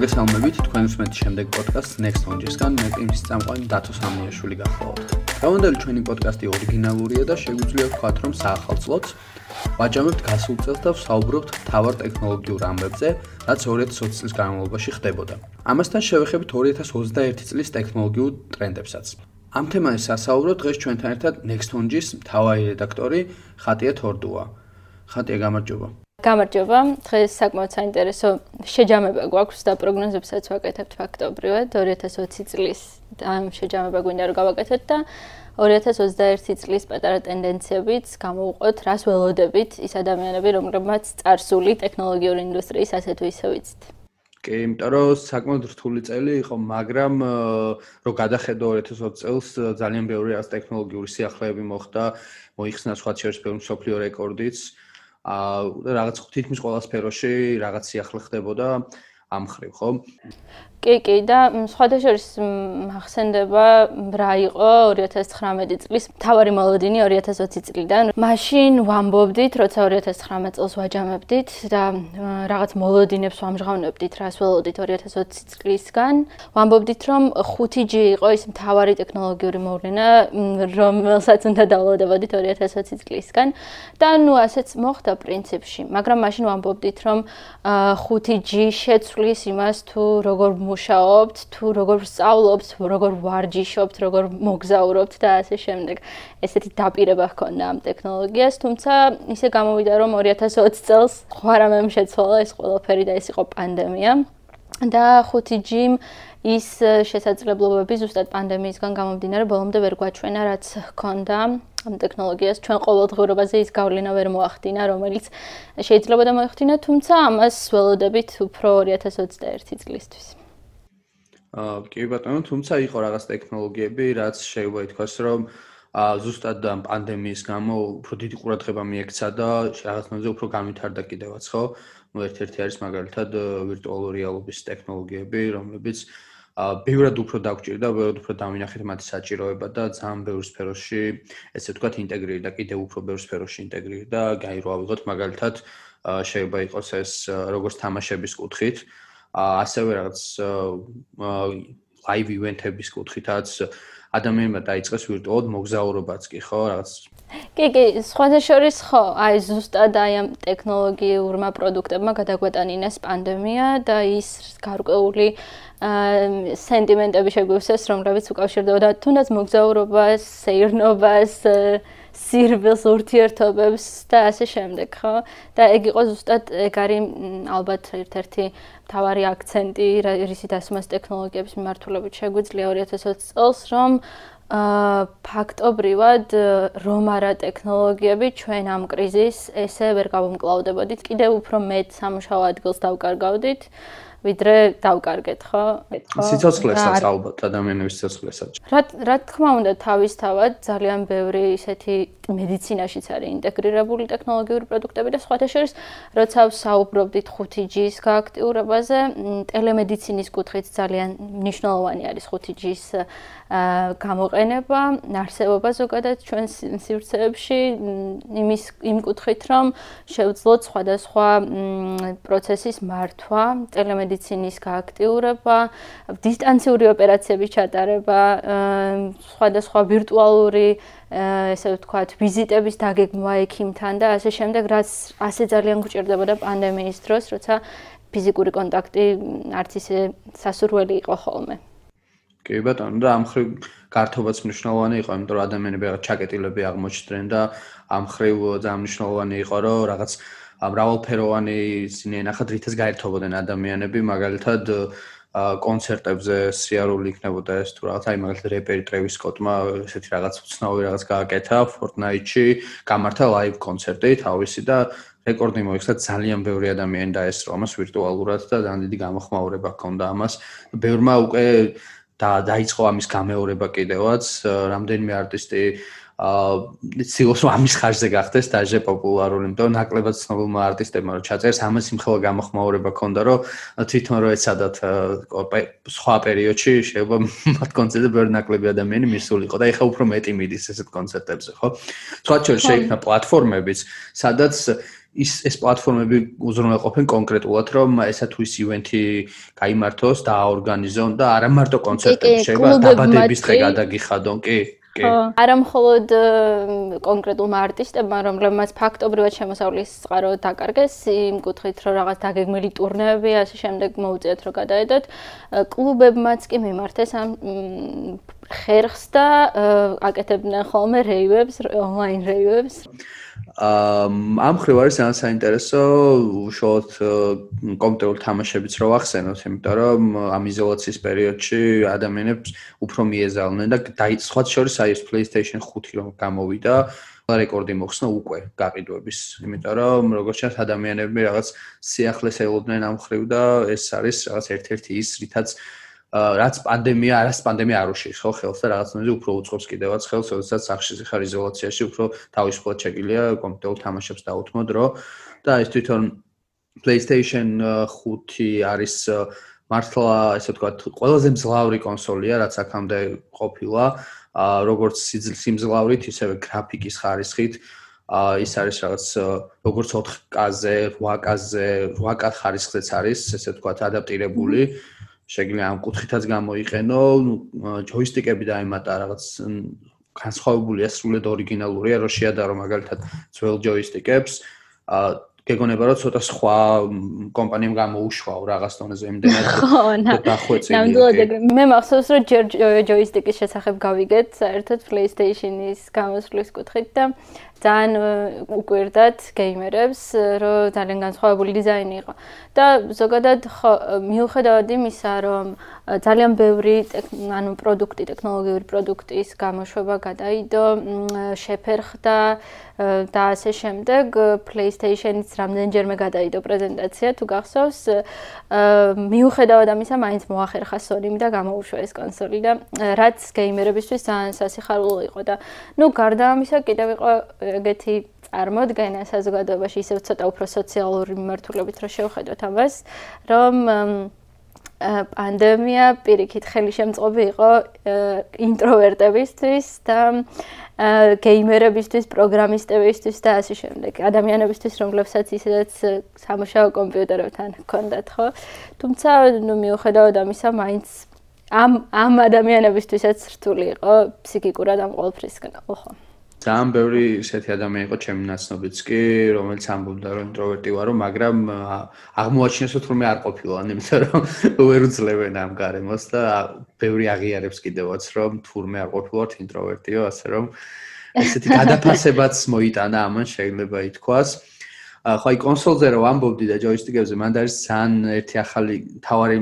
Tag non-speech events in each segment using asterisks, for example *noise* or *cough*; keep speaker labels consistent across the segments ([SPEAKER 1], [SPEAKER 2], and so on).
[SPEAKER 1] მოგესალმებით თქვენ უსმენთ შემდეგ პოდკასტს Next Launch-ისგან მე ტიმის წამყვანი დათო სამიაშვილი გახლავთ. დღევანდელი ჩვენი პოდკასტი ორიგინალურია და შეგვიძლია ვთქვათ, რომ საახალწლოდ ვაჭამებთ გასულ წელს და ვსაუბრობთ თავარ ტექნოლოგიურ ამბებზე, რაც 2020 წლის განმავლობაში ხდებოდა. ამასთან შევეხებით 2021 წლის ტექნოლოგიურ ტრენდებსაც. ამ თემაზე სასაუბრო დღეს ჩვენთან ერთად Next Launch-ის მთავარი რედაქტორი ხატია თორდუა. ხატია გამარჯობა.
[SPEAKER 2] გამარჯობა. დღეს საკმაოდ საინტერესო შეჯამება გვაქვს და პროგნოზებსაც ვაკეთებთ ფაქტობრივად 2020 წლის ამ შეჯამება გვინდა რომ გავაკეთოთ და 2021 წლის პატარა ტენდენციებიც გამოვუყოთ, რას ველოდებით ის ადამიანები, რომლებმაც წარსული ტექნოლოგიური ინდუსტრიის ასე თუ ისე ვიცით.
[SPEAKER 1] კი, იმიტომ რომ საკმაოდ რთული წელი იყო, მაგრამ რო გადახედო 2020 წელს ძალიან ბევრი ას ტექნოლოგიური სიახლეები მოხდა, მოიხსნა სხვა შეიძლება ბევრი სოფლიო რეკორდიც. აა რაღაც თითქმის ყველა სფეროში რაღაც სიახლე ხდებოდა ამ ხრივ, ხო?
[SPEAKER 2] კი, კი და სხვადასხვის მახსენდება რა იყო 2019 წლის თავარი მოლოდინი 2020 წლიდან. მაშინ ვამბობდით, როცა 2019 წელს ვაჯამებდით და რაღაც მოლოდინებს ვამჟღავნებდით, რას ველოდით 2020 წლისგან. ვამბობდით, რომ 5G იყო ის თავარი ტექნოლოგიური მოვლენა, რომელსაც უნდა დავლოდებოდით 2020 წლისგან. და ნუ ასეც მოხდა პრინციპში, მაგრამ მაშინ ვამბობდით, რომ 5G შეცვლის იმას თუ როგორ მუშაობთ, თუ როგორ სწავლობთ, როგორ ვარჯიშობთ, როგორ მოგზაურობთ და ასე შემდეგ. ესეთი დაპირება ჰქონდა ამ ტექნოლოგიას, თუმცა ისე გამოვიდა, რომ 2020 წელს ხვარამემ შეცვალა ეს ყველაფერი და ეს იყო პანდემია. და 5G-მ ის შესაძლებლობები ზუსტად პანდემიისგან გამომდინარე ბოლომდე ვერ გვაჩვენა, რაც ჰქონდა ამ ტექნოლოგიას ჩვენ ყოველდღიურობაზე ის გავლენა ვერ მოახდინა, რომელიც შეიძლება და მოახდინა, თუმცა ამას ველოდებით უფრო 2021 წლისთვის.
[SPEAKER 1] აა კი ბატონო, თუმცა იყო რაღაც ტექნოლოგიები, რაც შეიძლება ითქვას, რომ აა ზუსტად ამ პანდემიის გამო უფრო დიდი ყურადღება მიექცა და რაღაცნაირად უფრო გამithარდა კიდევაც, ხო? ну ერთ-ერთი არის მაგალითად ვირტუალური რეალობის ტექნოლოგიები, რომლებიც აა ბევრად უფრო დაგვჭირდა, ბევრად უფრო დავინახეთ მათი საჭიროება და ძალიან ბევრ სფეროში, ესე ვთქვათ, ინტეგრირდა, კიდევ უფრო ბევრ სფეროში ინტეგრირდა, გაირო ავიღოთ მაგალითად შეიძლება იყოს ეს როგორც თამაშების კუთხით, ასევე რაღაც live event-ების კუთხითაც ადამიანმა დაიწყეს ვირტუალურ მოგზაურობაც კი ხო? რაღაც
[SPEAKER 2] კი კი სხვათა შორის ხო აი ზუსტად აი ამ ტექნოლოგიურმა პროდუქტებმა გადაგვეტანინეს პანდემია და ის გარკვეული აა სენტიმენტები შეგვივსეს რომლებიც უკავშირდებოდა თუნდაც მოგზაურობას, სეირნობას, სირბილს ურთიერთობებს და ასე შემდეგ, ხო? და ეგ იყო ზუსტად ეგ არის ალბათ ერთ-ერთი თავარი აქცენტი, რისი დასმას ტექნოლოგიების მიმართულებით შეგვიძლია 2020 წელს, რომ აა ფაქტობრივად რომ არა ტექნოლოგიები ჩვენ ამ კრიზისს ესე ვერ გავუმკლავდებოდით, კიდევ უფრო მეტ სამუშაო ადგილს დავკარგავდით. ვიდრე დავკარგეთ, ხო?
[SPEAKER 1] სიცოცხლესაც ალბათ ადამიანების სიცოცხლესაც.
[SPEAKER 2] რა რა თქმა უნდა, თავისთავად ძალიან ბევრი ისეთი მედიცინაშიც არის ინტეგრირებული ტექნოლოგიური პროდუქტები და სხვათა შორის, როცა ვსაუბრობდით 5G-ის გააქტიურებაზე, ტელემედიცინის კუთხით ძალიან მნიშვნელოვანი არის 5G-ის გამოყენება, არსებობა ზოგადად ჩვენ სივრცეებში იმის იმ კუთხით, რომ შევძლოთ სხვადასხვა პროცესის მართვა, ტელემედიცინის გააქტიურება, დისტანციური ოპერაციების ჩატარება, სხვადასხვა ვირტუალური ესე ვთქვათ, ვიზიტების დაგეგმვა ექიმთან და ასე შემდეგ, რაც ასე ძალიან გვჭირდებოდა პანდემიის დროს, როცა ფიზიკური კონტაქტი არც ისე სასურველი იყო ხოლმე.
[SPEAKER 1] კი ბატონო და ამ ხრივ გართობაც მნიშვნელოვანი იყო, იმიტომ რომ ადამიანები რაღაც ჩაკეტილები აღმოჩნდნენ და ამ ხრივ ძალიან მნიშვნელოვანი იყო, რომ რაღაც მრავალფეროვანი სინე ნახა დრითაც გაერთობოდნენ ადამიანები, მაგალითად კონცერტებზე სიარული იქნებოდა ეს თუ რაღაც აი მაგალითად რეპერი ტრევის სკოტმა ესეთი რაღაც უცნაური რაღაც გააკეთა Fortnite-ში, გამართა live კონცერტი თავისი და რეკორდი მოიხსნა ძალიან ბევრი ადამიანი დაესწრო ამას ვირტუალურად და ძალიან დიდი გამოხმაურება ჰქონდა ამას. ბევრმა უკვე და დაიწყო ამის გამეორება კიდევაც რამდენიმე არტისტი აა ცდილობს ამის ხარჯზე გახდეს დაჟე პოპულარული, იმიტომ ნაკლებად ცნობილმა არტისტებმა რომ ჩაწერს ამას იმხელა გამოხმაურება ქონდა, რომ თვითონ რო ეცადათ სხვა პერიოდში შეიძლება *laughs* მათ კონცერტზე ბევრი ნაკლები ადამიანი მისულიყო და ეხა უფრო მეტი მიდის ესეთ კონცერტებზე, ხო? სხვა შეიძლება შეიქმნა პლატფორმებიც, სადაც ის ეს პლატფორმები უზრუნველყოფენ კონკრეტულად რომ ესა თუ ის ივენთი გამართოს და აორგანიზონ და არა მარტო კონცერტები შეიძლება დაბადების დღე გადაგიხადონ კი
[SPEAKER 2] ხო არა მხოლოდ კონკრეტულმა არტისტებმა რომლებმაც ფაქტობრივად შემოსავლის წყარო დაკარგეს იმ კუთხით რომ რაღაც დაგეგმილი ტურნეები ასე შემდეგ მოუწიათ რომ გადაედოთ კლუბებმაც კი მიმართეს ამ ხერხს და აკეთებდნენ ხოლმე რეივებს ონლაინ რეივებს.
[SPEAKER 1] ამ ხრივ არის ძალიან საინტერესო უშუალოდ კომპიუტერულ თამაშებიც რო ახსენოთ, იმიტომ რომ ამ იზოლაციის პერიოდში ადამიანებს უფრო მიეზავნენ და დაიწყოთ შორის აი ეს PlayStation 5 რომ გამოვიდა, რეკორდი მოხსნა უკვე გაყიდვების, იმიტომ რომ როგორც ჩანს ადამიანები რაღაც სიახლეს ელოდნენ ამ ხრივ და ეს არის რაღაც ერთ-ერთი ის რითაც რაც პანდემია, არას პანდემია არ უშიშ ხო ხელს და რაღაცნაირად უფრო უცხობს კიდევაც ხელს, როდესაც სახში ხარ იზოლაციაში, უფრო თავისუფლად შეგიძლია კომპიუტერულ თამაშებს დაუთმო დრო და ეს თვითონ PlayStation 5 არის მართლა ესე ვთქვათ, ყველაზე მძლავრი კონსოლია, რაც აქამდე ყოფილა, როგორც სიმძლავრით, ისევე გრაფიკის ხარისხით. ა ის არის რაღაც როგორც 4K-ზე, 8K-ზე, 8K ხარისხზეც არის, ესე ვთქვათ, ადაპტირებული. შეგიძლია ამ კუთხითაც გამოიყენო, ჯოისტიკები დაემატა რაღაც განსხვავებულია სრულად ორიგინალურია, რო შეადარო მაგალითად ძველ ჯოისტიკებს. აა გეგონება რომ ცოტა სხვა კომპანიამ გამოუშვაო რაღაც დონეზე იმდენად *laughs* დახვეწილი.
[SPEAKER 2] ნამდვილად მე მახსოვს რომ ჯერ ჯოისტიკის შესახებ გავიგეთ საერთოდ PlayStation-ის გამოსვლის კუთხით და ძალიან უკვირდათ გეიმერებს, რომ ძალიან განსხვავებული დიზაინი იყო. და ზოგადად მიუხედავად იმისა, რომ ძალიან ბევრი ანუ პროდუქტი, ტექნოლოგიური პროდუქტის გამოშვება გადაიდო, შეფერხდა და ასე შემდეგ, PlayStation-იც რამდენჯერმე გადაიდო პრეზენტაცია, თუ გახსოვს, მიუხედავად ამისა, მაინც მოახერხა Sony-მ და გამოუშვა ეს კონსოლი და რაც გეიმერებისთვის ძალიან სასიხარულო იყო და ნუ გარდა ამისა კიდევ იყო ეგეთი წარმოდგენა საზოგადოებაში ისევ ცოტა უფრო სოციალური მიმართულებით რა შევხედოთ ამას, რომ პანდემია პირიქით ხელშემწყობი იყო ინტროვერტებისთვის და გეიმერებისთვის, პროგრამისტებისთვის და ასე შემდეგ. ადამიანებისთვის, რომლებსაც ისედაც სამუშაო კომპიუტერებთან ჰქონდათ, ხო? თუმცა, ნუ მიუხედავად ამისა, მაინც ამ ამ ადამიანებისთვისაც რთული იყო ფსიქიკურად ამ ყოველფრისგან, ხო?
[SPEAKER 1] ძალიან ბევრი ისეთი ადამიანი იყო ჩემი ნაცნობიც კი, რომელიც ამბობდა რომ ინტროვერტი ვარო, მაგრამ აღმოაჩინეს რომ თურმე არ ყოფილან, იმიტომ რომ *laughs* ვერ უძლებენ ამ გარემოს და ბევრი აღიარებს კიდევაც რომ თურმე არ ყოფილვართ ინტროვერტიო, ასე რომ ესეთი *laughs* გადაფასებაც მოიტანა ამან შეიძლება ითქვას. ხო აი კონსოლზე რომ ამბობდი და ჯოისტიკებზე მანდ არის ძალიან ერთი ახალი თავარი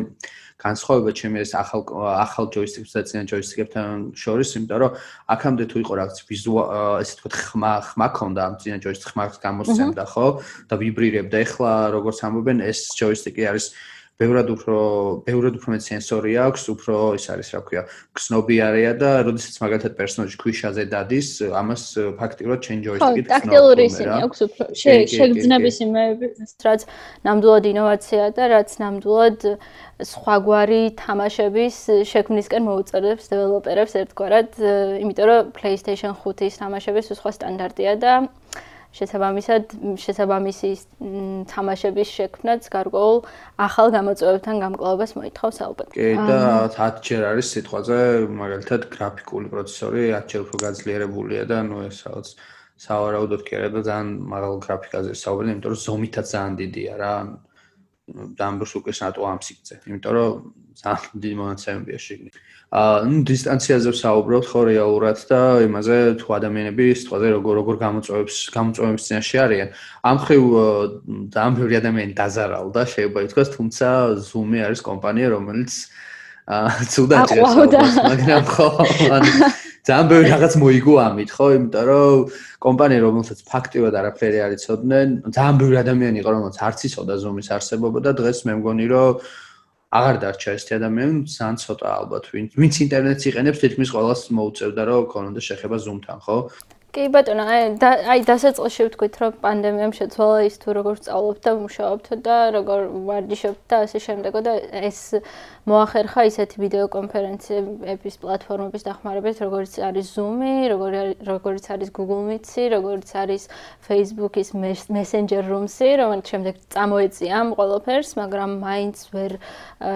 [SPEAKER 1] განსხვავება ჩემი ეს ახალ ახალ ჯოისტიკს და წინა ჯოისტიკებთან შორის, იმიტომ რომ აქამდე თუ იყო რაღაც ვიზუალ ესე თქვა ხმა ხმა ქონდა ამ წინა ჯოისტიკს ხმას გამოსცემდა, ხო? და ვიბრირებდა. ეხლა როგორც ამბობენ, ეს ჯოისტიკი არის ბევრად უფრო ბევრად უფრო მეტ სენსორი აქვს, უფრო ის არის, რა ქვია, ქსნობი არეა და როდესაც მაგალითად პერსონაჟი ქვიშაზე დადის, ამას ფაქტიურად ჯოისტიკით
[SPEAKER 2] ხსნობს. ხო, ტაქტილური ისინი აქვს უფრო შეგრძნების იმეები, რაც ნამდვილად ინოვაცია და რაც ნამდვილად სხვაგვარი თამაშების შექმნისკენ მოუწოდებს დეველოპერებს ერთგვარად, იმიტომ რომ PlayStation 5-ის თამაშების სხვა სტანდარტია და შესაბამისად შესაბამისი თამაშების შექმნაც გარკვეულ ახალ გამოწვევებთან გამკლავებას მოითხოვს ალბათ.
[SPEAKER 1] კი და 10 ჯერ არის სიტყვაზე მაგალითად გრაფიკული პროცესორი 10 ჯერ უფრო გაძლიერებულია და ნუ ეს რაღაც სავარაუდოდ კი არა და ძალიან მაღალ გრაფიკაზე საუბრობენ, იმიტომ რომ ზომითაც ძალიან დიდია რა. დამბოს უკვე სატო ამ სიგზე. იმიტომ რომ ძალიან დიდი მონაცემებია შეგნი. აა ნუ დისტანციაზე ვსაუბრობთ ხო რეალურად და იმაზე თუ ადამიანები სიტყვაზე როგორ როგორ გამოწვევებს გამოწვევებს წინაშე არიან. ამ ხრივ ძალიან ბევრი ადამიანი დაზარალდა, შეიძლება ითქვას, თუმცა Zoom-ი არის კომპანია, რომელიც აა ცუდად ჭერს, მაგრამ ხო ანუ ძალიან ბევრი რაღაც მოიგო ამით, ხო? იმიტომ რომ კომპანია რომელსაც ფაქტიურად არაფერი არ იცოდნენ, ძალიან ბევრი ადამიანი იყო, რომელსაც არც იცოდა Zoom-ის არსებობა და დღეს მე მგონი, რომ აღარ დარჩა ეს ადამიანი, ძალიან ცოტა ალბათ, ვინც ვინც ინტერნეტს იყენებს, თითქმის ყველას მოუწევდა, რომ ქონოდა შეხება Zoom-თან, ხო?
[SPEAKER 2] კი ბატონო, აი აი დასაწყისში ვთქვით, რომ პანდემიამ შეცვალა ის თუ როგორ სწავლობთ და მუშაობთ და როგორ ვარჯიშობთ და ასე შემდეგ და ეს მოახერხა ისეთი ვიდეო კონფერენციების პლატფორმების დახმარებით, როგორც არის Zoom-ი, როგორც არის Google Meet-ი, როგორც არის Facebook-ის Messenger Rooms-ი, რომელიც შემდეგ წამოეწია ამ ყველაფერს, მაგრამ მაინც ვერ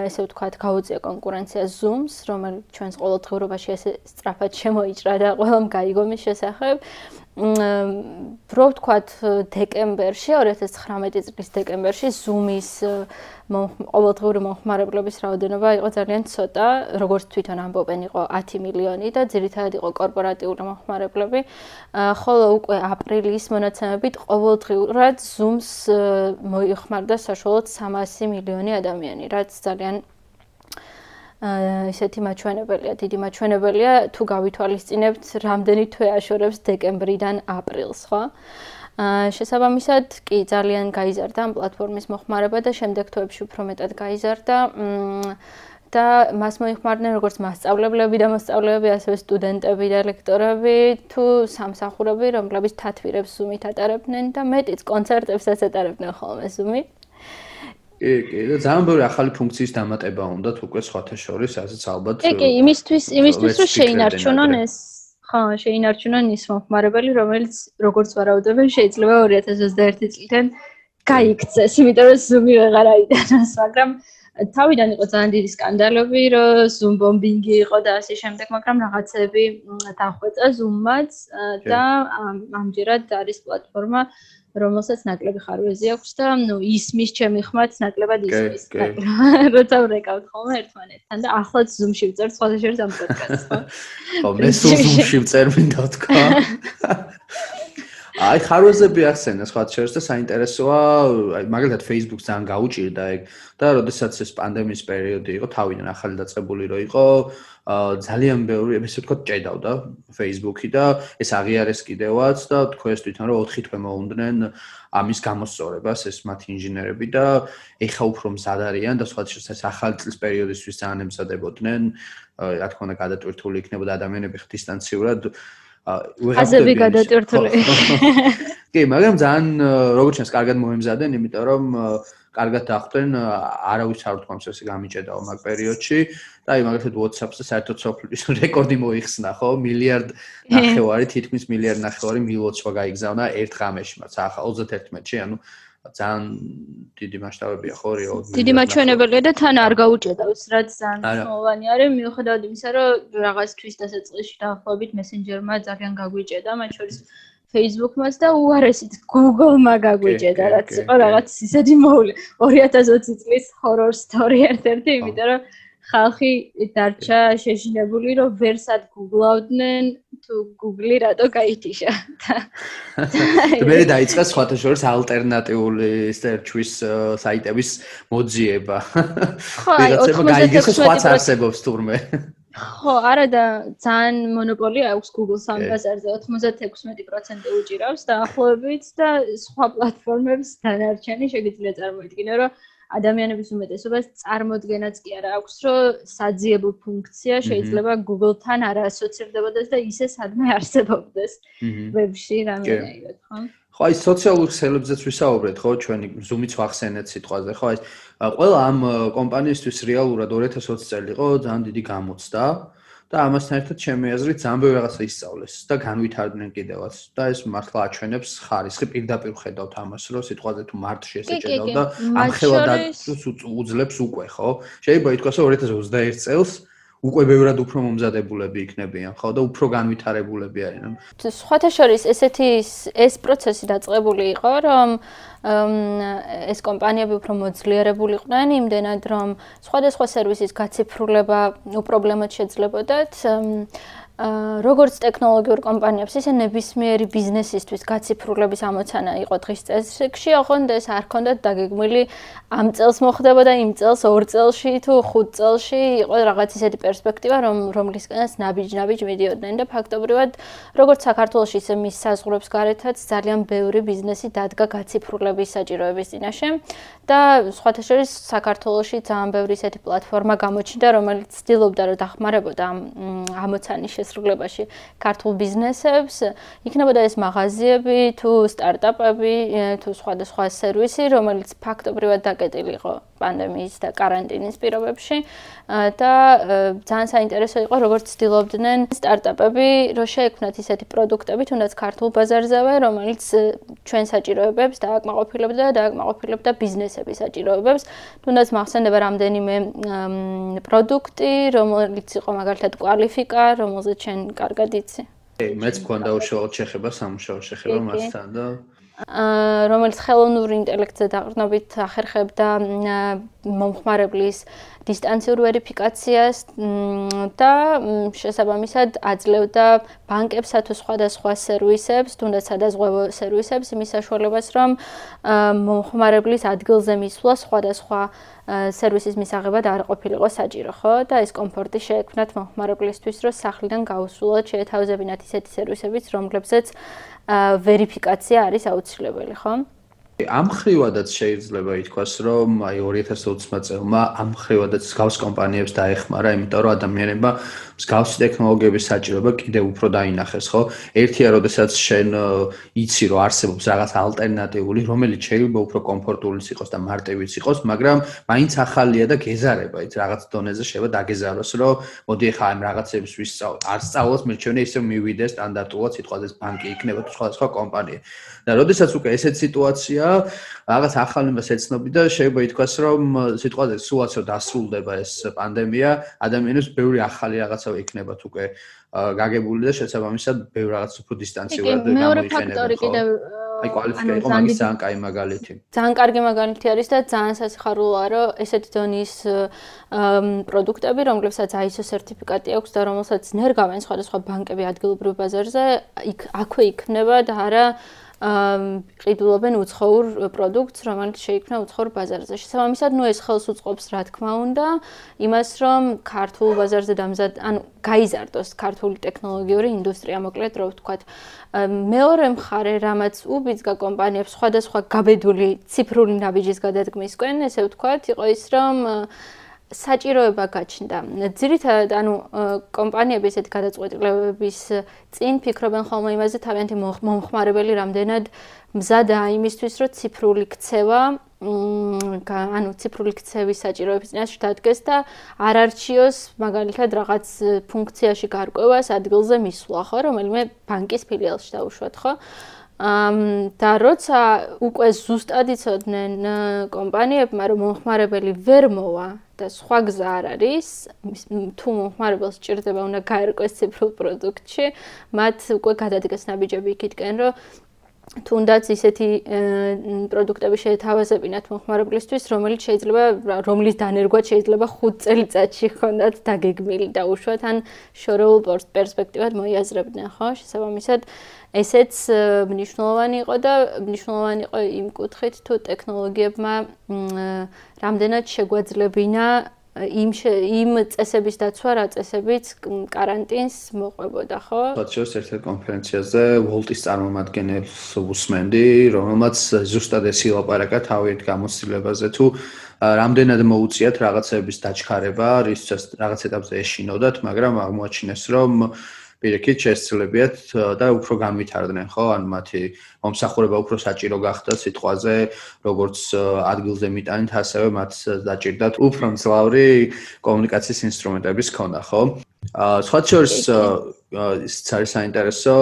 [SPEAKER 2] ესე ვთქვათ, გაუწია კონკურენცია Zoom-ს, რომელიც ჩვენს ყოველდღიურობაში ესე სწრაფად შემოიჭრა და ყველამ გაიგო მის შესახებ. რო ვთქვათ დეკემბერში 2019 წლის დეკემბერში Zoom-ის ყოველდღიური მომხმარებლების რაოდენობა იყო ძალიან ცოტა, როგორც თვითონ ამბობენ, იყო 10 მილიონი და ძირითადად იყო კორპორატიული მომხმარებლები. ხოლო უკვე აპრილის მონაცემებით ყოველდღურად Zoom-ს მოიხმარდა საშუალოდ 300 მილიონი ადამიანი, რაც ძალიან ესეთი მაჩვენებელია, დიდი მაჩვენებელია თუ გავითვალისწინებთ, რამდენი თვე აშორებს დეკემბრიდან აპრილს, ხო? აა შესაბამისად, კი ძალიან გაიზარდა ამ პლატფორმის მოხმარება და შემდეგ თვეებში უფრო მეტად გაიზარდა. და მას მოიხმარდნენ როგორც მასწავლებლები და მოსწავლეები, ასევე სტუდენტები და ლექტორები, თუ სამსახურები, რომლებიც თათვირებს Zoom-ით ატარებდნენ და მეტიც კონცერტებსაც ატარებდნენ ხოლმე Zoom-ით.
[SPEAKER 1] კი, კი, და ძალიან ბევრი ახალი ფუნქციის დამატება უნდათ უკვე სხვათა შორის, ასეც ალბათ.
[SPEAKER 2] კი, კი, იმისთვის, იმისთვის რომ შეინარჩუნონ ეს ხო, შეინარჩუნონ ის მომხმარებელი, რომელიც როგორც ვარაუდობენ, შეიძლება 2021 წლიდან გაიქცეს, იმიტომ რომ Zoom-ი ვეღარ აიდანოს, მაგრამ თავიდან იყო ძალიან დიდი სკანდალები, რომ Zoom bombing-ი იყო და ასე შემდეგ, მაგრამ რაღაცები დახვეწა Zoom-მაც და ამჯერად არის პლატფორმა რომელსაც ნაკლები ხარვეზი აქვს და ნუ ისმის ჩემი ხმაც ნაკლებად ისმის. *laughs* როცა ვრეკავთ ხოლმე ერთმანეთთან და ახლაც Zoom-ში ვწერ სხვა შეიძლება ამ პოდკასტს, ხო?
[SPEAKER 1] ხო, მე *laughs* Zoom-ში ვწერ მინდა თქვა. *laughs* აი ხარვეზები ახსენე სხვა შორის და საინტერესოა, აი მაგალითად Facebook-ს ძალიან გაუჭირდა ეგ და როდესაც ეს პანდემიის პერიოდი იყო, თავიდან ახალი დაწყებული რო იყო, ძალიან ბევრი, ესე ვთქვათ, ჭედავდა Facebook-ი და ეს აღიარეს კიდევაც და თქვენს თვითონ რომ 4 თვე მოუნდნენ ამის გამოსწორებას ეს მათი ინჟინერები და ეხა უფრო მზად არიან და სხვა შორის ეს ახალი წლის პერიოდისთვის ძალიან ემზადებოდნენ. რა თქმა უნდა, გადატვირთული იქნებოდა ადამიანები ხდისტანციურად
[SPEAKER 2] აზები გადატვირთული.
[SPEAKER 1] კი, მაგრამ ძალიან როგორც ჩანს, კარგად მოემზადენ, იმიტომ რომ კარგად დახვდნენ, არავის არ ვთქვამს ესე გამიჭედაო მაგ პერიოდში და აი მაგალითად WhatsApp-ს საერთოდ სოფლის *laughs* რეკორდი მოიხსნა, ხო? მილიარდ ნახევარი, თითქმის მილიარდ ნახევარი მილოცვა გაიგზავნა ერთ ღამეში, მათ ახლა 31-ში, ანუ ძალიან დიდი მასშტაბებია ხო რეალურად.
[SPEAKER 2] დიდი მაჩვენებელია და თან არ გაუჭედავს, რაც ძალიან მნიშვნელოვანი არის, მიუხედავად იმისა, რომ რაღაც თვის დასაწყისში დაახლოებით Messenger-მა ძალიან გაგვიჭედა, მათ შორის Facebook-მას და უარესით Google-მა გაგვიჭედა, რაც იყო რაღაც ისეთი მოული 2020 წლის horror story ერთ-ერთი, იმიტომ რომ ხალხი დარჩა შეშინებული, რომ ვერსად გუგლავდნენ თუ Google-ი რატო გაითიშა.
[SPEAKER 1] და *laughs* მე დაიწყა სხვათა შორის ალტერნატიული search-ის საიტების მოძიება. *laughs*
[SPEAKER 2] ხო, აი 96%
[SPEAKER 1] სხვაც არსებობს თურმე. *laughs*
[SPEAKER 2] ხო, არა და ძალიან მონოპოლია აქვს Google-ს ამ ბაზარზე 96% უჭირავს და ახლობებით და სხვა პლატფორმებს დანარჩენი შეგიძლია წარმოიდგინო, რომ ადამიანების უმეტესობას წარმოადგენაც კი არა აქვს, რომ საძიებო ფუნქცია შეიძლება Google-თან არ ასოცირდებოდეს და ისე სადმე არსებობდეს ვებში რამე ხო?
[SPEAKER 1] ხო, აი სოციალურ ქსელებზეც ვისაუბრეთ, ხო, ჩვენი Zoom-იც ვახსენეთ სიტყვაზე, ხო, აი ყველა ამ კომპანიისთვის რეალურად 2020 წელი იყო ძალიან დიდი გამოცდა. და ამასთან ერთად ჩემი აზრით ბევრი რაღაცა ისწავლეს და განვითარდნენ კიდევაც და ეს მართლა აჩვენებს ხარისხი პირდაპირ ხედავთ ამას რომ სიტყვაზე თუ მარტში ესე ჭედავ და ამ ხელადა უძლებს უკვე ხო? შეიძლება ითქვას რომ 2021 წელს უკვე ბევრად უფრო მომზადებულები იქნებიან, ხო და უფრო განვითარებულები არიან.
[SPEAKER 2] სხვათა შორის ესეთი ეს პროცესი დაწყებული იყო, რომ ეს კომპანიები უფრო მოძლიერებულიყვნენ იმდენად, რომ სხვადასხვა სერვისის გაციფრულება უპრობლემოდ შეძლებოდათ. როგორც ტექნოლოგიურ კომპანიებს, ისე ნებისმიერი ბიზნესისთვის გაციფრულების ამოცანა იყო დღის წესრიგში, ოღონდ ეს არ ქონდათ დაგეგმილი ამ წელს მოხდებოდა, იმ წელს, ორ წელში თუ ხუთ წელში იყო რაღაც ისეთი პერსპექტივა, რომ რომლისკენაც ნაბიჯ-ნაბიჯ მიდიოდნენ და ფაქტობრივად, როგორც საქართველოს ისე მის საზღვრებს გარეთაც ძალიან ბევრი ბიზნესი დადგა გაციფრულების საჭიროების წინაშე და სხვათა შორის საქართველოსში ძალიან ბევრი ისეთი პლატფორმა გამოჩნდა, რომელიც ცდილობდა რომ დახმარებოდა ამ ამოცანის შესრულებაში ქართულ ბიზნესებს, იქნებოდა ეს მაღაზიები თუ სტარტაპები თუ სხვადასხვა სერვისი, რომელიც ფაქტობრივად დაკეტილი იყო პანდემიის და каранტინის პირობებში და ძალიან საინტერესო იყო როგორც ცდილობდნენ სტარტაპები რომ შეექმნათ ისეთი პროდუქტები თუნდაც ქართულ ბაზარზევე რომელიც ჩვენ საჭიროებებს დააკმაყოფილებდა და დააკმაყოფილებდა ბიზნესების საჭიროებებს. თუნდაც მახსენდება რამდენიმე პროდუქტი რომელიც იყო მაგალითად კვალიფიკა რომელზეც შენ კარგად იცი.
[SPEAKER 1] მეც მქონდა უშუალოდ შეხება სამუშაო შეხება მასთან და
[SPEAKER 2] რომელიც ხელოვნური ინტელექტზე დაყრდნობით ახერხებდა მომხმარებლის დისტანციურ ვერიფიკაციას და შესაბამისად აძლევდა ბანკებსა თუ სხვადასხვა სერვისებს, თუნდაც სადაზღვევო სერვისებს იმის საშუალებას, რომ მომხმარებლის ადგილზე მისვლა სხვადასხვა სერვისის მისაღებად არ ყოფილიყო საჭირო, ხო? და ეს კომფორტი შეექმნათ მომხმარებლისთვის, რომ სახლიდან გაუსულოთ შეეთავაზებინათ ისეთი სერვისებიც, რომლებზეც ვერიფიკაცია არის აუცილებელი, ხო?
[SPEAKER 1] ამ ხრივადაც შეიძლება ითქვას, რომ აი 2020 წელმა ამ ხრივადაც გავს კომპანიებს დაეხმარა, იმიტომ რომ ადამიანებმა მსგავსი ტექნოლოგიების საჭიროება კიდევ უფრო დაინახეს, ხო? ერთია, როდესაც შენ იცი, რომ არსებობს რაღაც ალტერნატიული, რომელიც შეიძლება უფრო კომფორტულიც იყოს და მარტივიც იყოს, მაგრამ მაინც ახალია და გეზარება, იცი, რაღაც დონეზე შეიძლება დაგეზაროს, რომ მოდი ახლა ამ რაღაცებს ვისწავლ. არ სწავლოს, მერჩევნე ისე მივიდე სტანდარტულად, სიტყვაზე ბანკი იქნება თუ სხვა კომპანია. და როდესაც უკვე ესეთ სიტუაცია, რაღაც ახალებას ეცნობი და შეიძლება ითქვას, რომ სიტყვაზე სულაც რომ დასრულდება ეს პანდემია, ადამიანებს ბევრი ახალი რაღაცა იქნებათ უკვე გაგებული და შესაბამისად ბევრ რაღაც უფრო დისტანციურად
[SPEAKER 2] გამოიყენება. მეორე ფაქტორი კიდევ
[SPEAKER 1] აი კვალიფიკა იყო მაგის ძალიან კაი მაგალითი.
[SPEAKER 2] ძალიან კარგი მაგალითი არის და ძალიან სასიხარულოა, რომ ესეთი დონის პროდუქტები, რომლებსაც ISO სერტიფიკატი აქვს და რომელსაც ნერგავენ სხვადასხვა ბანკები ადგილობრივ ბაზარზე, იქ აქვე იქნება და არა ყიდულობენ უცხოურ პროდუქტს, რომელიც შეიქმნა უცხოურ ბაზარზე. შესაბამისად, ნუ ეს ხელს უწყობს, რა თქმა უნდა, იმას, რომ ქართულ ბაზარზე დამზად, ანუ გაიზარდოს ქართული ტექნოლოგიური ინდუსტრია, მოკლედ რო ვთქვათ. მეორე მხარე, რამაც უბიძგა კომპანიებს სხვადასხვა გაბედული ციფრული ნაბიჯის გადადგმისკენ, ესე ვთქვათ, იყო ის, რომ საჭიროება გაჩნდა. ძირითადად, ანუ კომპანიები ესეთ გადაწყვეტილებების წინ ფიქრობენ ხოლმე იმაზე, თავიანთი მომხმარებელი რამდენად მზადაა იმისთვის, რომ ციფრული ქცევა, ანუ ციფრული ქცევის საჭიროების წინაშე დადგეს და არ არჩიოს მაგალითად რაღაც ფუნქციაში გარკვევას ადგილზე მისვლა, ხო, რომელიმე ბანკის ფილიალში დაუშვათ, ხო? და როცა უკვე ზუსტად იცოდნენ კომპანიებმა რომ მომხმარებელი ვერ მოვა და სხვა გზა არ არის თუ მომხმარებელს ჭირდება უნდა გაერკვეს ციფრულ პროდუქტში მათ უკვე გადადგეს ნაბიჯები იქითკენ რომ თუნდაც ისეთი პროდუქტები შეეთავაზებინათ მომხმარებლისთვის, რომელიც შეიძლება რომლის დანერგვა შეიძლება 5 წელიწადში ხონდათ დაგეგმილი და უშუალოდ ან შორეულ პერსპექტივად მოიაზრებდნენ, ხო? შესაბამისად, ესეც მნიშვნელოვანი იყო და მნიშვნელოვანი იყო იმ კუთხით, თუ ტექნოლოგიებმა რამდენად შეგვაძლებინა იმ იმ წესების დაცვა, რა წესებიც каранტინს მოყვებოდა, ხო?
[SPEAKER 1] ბატშევს ერთ-ერთ კონფერენციაზე ვოლტის წარმომადგენელს უსმენდი, რომელმაც ზუსტად ეს ილაპარაკა თავით გამოცდილებაზე თუ რამდენად მოუწიათ რაღაცების დაჩქარება, რისთვისაც რაღაც ეტაპზე ეშინოდათ, მაგრამ აღმოაჩინეს, რომ პირიქით შესწლებიათ და უფრო განვითარდნენ, ხო? ანუ მათი მომსახურება უფრო საჭირო გახდა სიტყვაზე, როგორც ადგილზე მიტანით, ასევე მათ დაჭირდათ უფრო მძლავრი კომუნიკაციის ინსტრუმენტების ქონა, ხო? აა სხვა შორის ის არის საინტერესო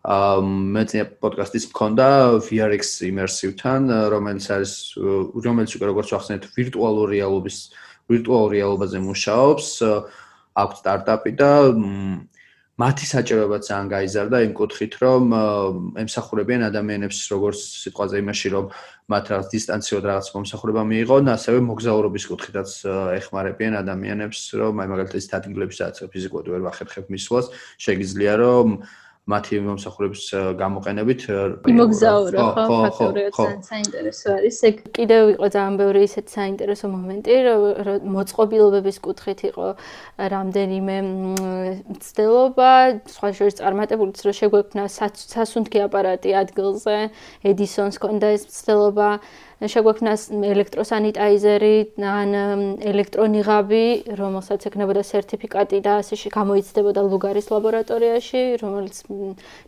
[SPEAKER 1] აა მე წინა პოდკასტის მქონდა VRX Immersive-თან, რომელიც არის რომელიც უკვე როგორც ახსენეთ, ვირტუალური რეალობის ვირტუალურ რეალობაზე მუშაობს. აქვს სტარტაპი და მათი საჭიროება ძალიან გაიზარდა იმ კუთხით, რომ ემსახურებიან ადამიანებს როგორც სიტყვაზე იმაში, რომ მათ რაღაც დისტანციოდ რაღაც მომსახურება მიიღონ, ასევე მოგზაურობის კუთხითაც ეხმარებიან ადამიანებს, რომ აი მაგალითად ეს ადგილები სადაც ფიზიკურად ვერ ვახერხებ მისვლას, შეგიძლია რომ მათი მომსახურების გამოყენებით
[SPEAKER 2] იმოგზაურო ხო ფაქტორია ძალიან საინტერესო არის. ეგ კიდევ იყო ძალიან ბევრი ისეთ საინტერესო მომენტი რომ მოწყობილობების კუთხით იყო რამდენიმე ცდელობა სხვა შორის წარმატებულიც რომ შეგვექნა სასუნთქი აპარატი ადგილზე ედისონს კონდა ეს ცდელობა შეგვექნა ელექტროსანიტაიზერი ან ელექტრონიღაბი, რომელსაც ეკნებოდა სერტიფიკატი და ასე გამოიცდებოდა ლუგარის ლაბორატორიაში, რომელიც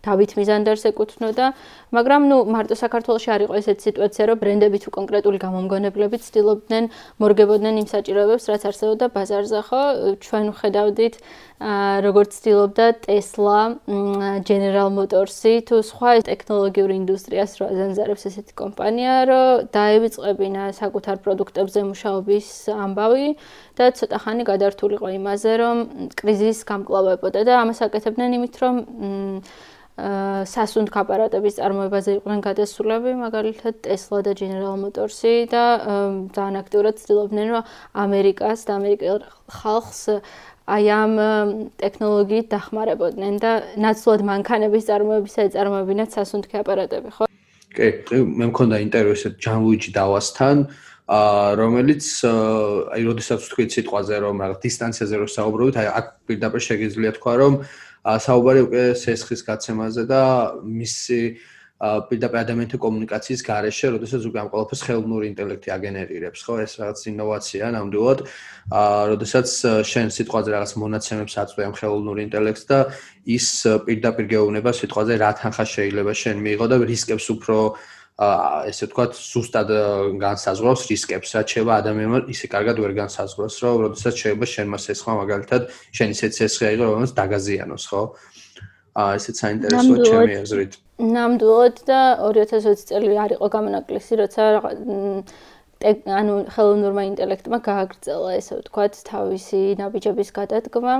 [SPEAKER 2] დავით მიზანდარს ეკუთვნოდა, მაგრამ ნუ მარტო საქართველოს არ იყო ესეთი სიტუაცია, რომ ბრენდები თუ კონკრეტული გამომგონებლები ცდილობდნენ მორგებოდნენ იმ საჭიროებებს, რაც არსებობდა ბაზარზე, ხო? ჩვენ ვხედავდით როგორც ცდილობდა Tesla, General Motors-ი თუ სხვა ტექნოლოგიური ინდუსტრიას რო აზანზარებს ესეთი კომპანია, რომ დაივიწყებინა საკუთარ პროდუქტებზე მუშაობის ამბავი და ცოტა ხანი გადართულიყო იმაზე, რომ კრიზისი გამკლავებოდა და ამას აკეთებდნენ იმით, რომ სასუნთ აპარატების წარმოებაზე იყვნენ გადასულები, მაგალითად Tesla და General Motors-ი და ძალიან აქტიურად ცდილობდნენ, რომ ამერიკას და ამერიკელ ხალხს აი ამ ტექნოლოგიით დახმარებოდნენ და ნაცვლად მანქანების წარმოებისა ეწარმოებინათ სასუნთქი აპარატები, ხო?
[SPEAKER 1] კი, მე მქონდა ინტერვიუ ესეთ ჯან ლუიჯი დავასთან, აა რომელიც აი როდესაც თქვით სიტყვაზე რომ რაღაც დისტანციაზე რო საუბრობთ, აი აქ პირდაპირ შეგიძლია თქვა რომ საუბარი უკვე სესხის გაცემაზე და მისი პირდაპირ ადამიანთა კომუნიკაციის გარეშე, როდესაც უკვე ამ ყველაფერს ხელოვნური ინტელექტი აგენერირებს, ხო? ეს რაღაც ინოვაცია ნამდვილად. აა, როდესაც შენ სიტყვაზე რაღაც მონაცემებს აწვევ ამ ხელოვნურ ინტელექტს და ის პირდაპირ გეუბნება სიტყვაზე რა თანხა შეიძლება შენ მიიღო და რისკებს უფრო აა ესე ვთქვათ, ზუსტად განსაზღვრავს რისკებს, რაც შევა ადამიანმა ისე კარგად ვერ განსაზღვროს, რომ როდესაც შეიძლება შენ მას ესხმა მაგალითად, შენ ისეთ სესხი აიღო, რომელიც დაგაზიანოს, ხო? აა ესეც საინტერესოა ჩემი აზრით.
[SPEAKER 2] ნამდვილად და 2020 წელი არ იყო გამონაკლისი, როცა ანუ ხელოვნურმა ინტელექტმა გააგრძელა ესე ვთქვათ თავისი ნაბიჯების გადადგმა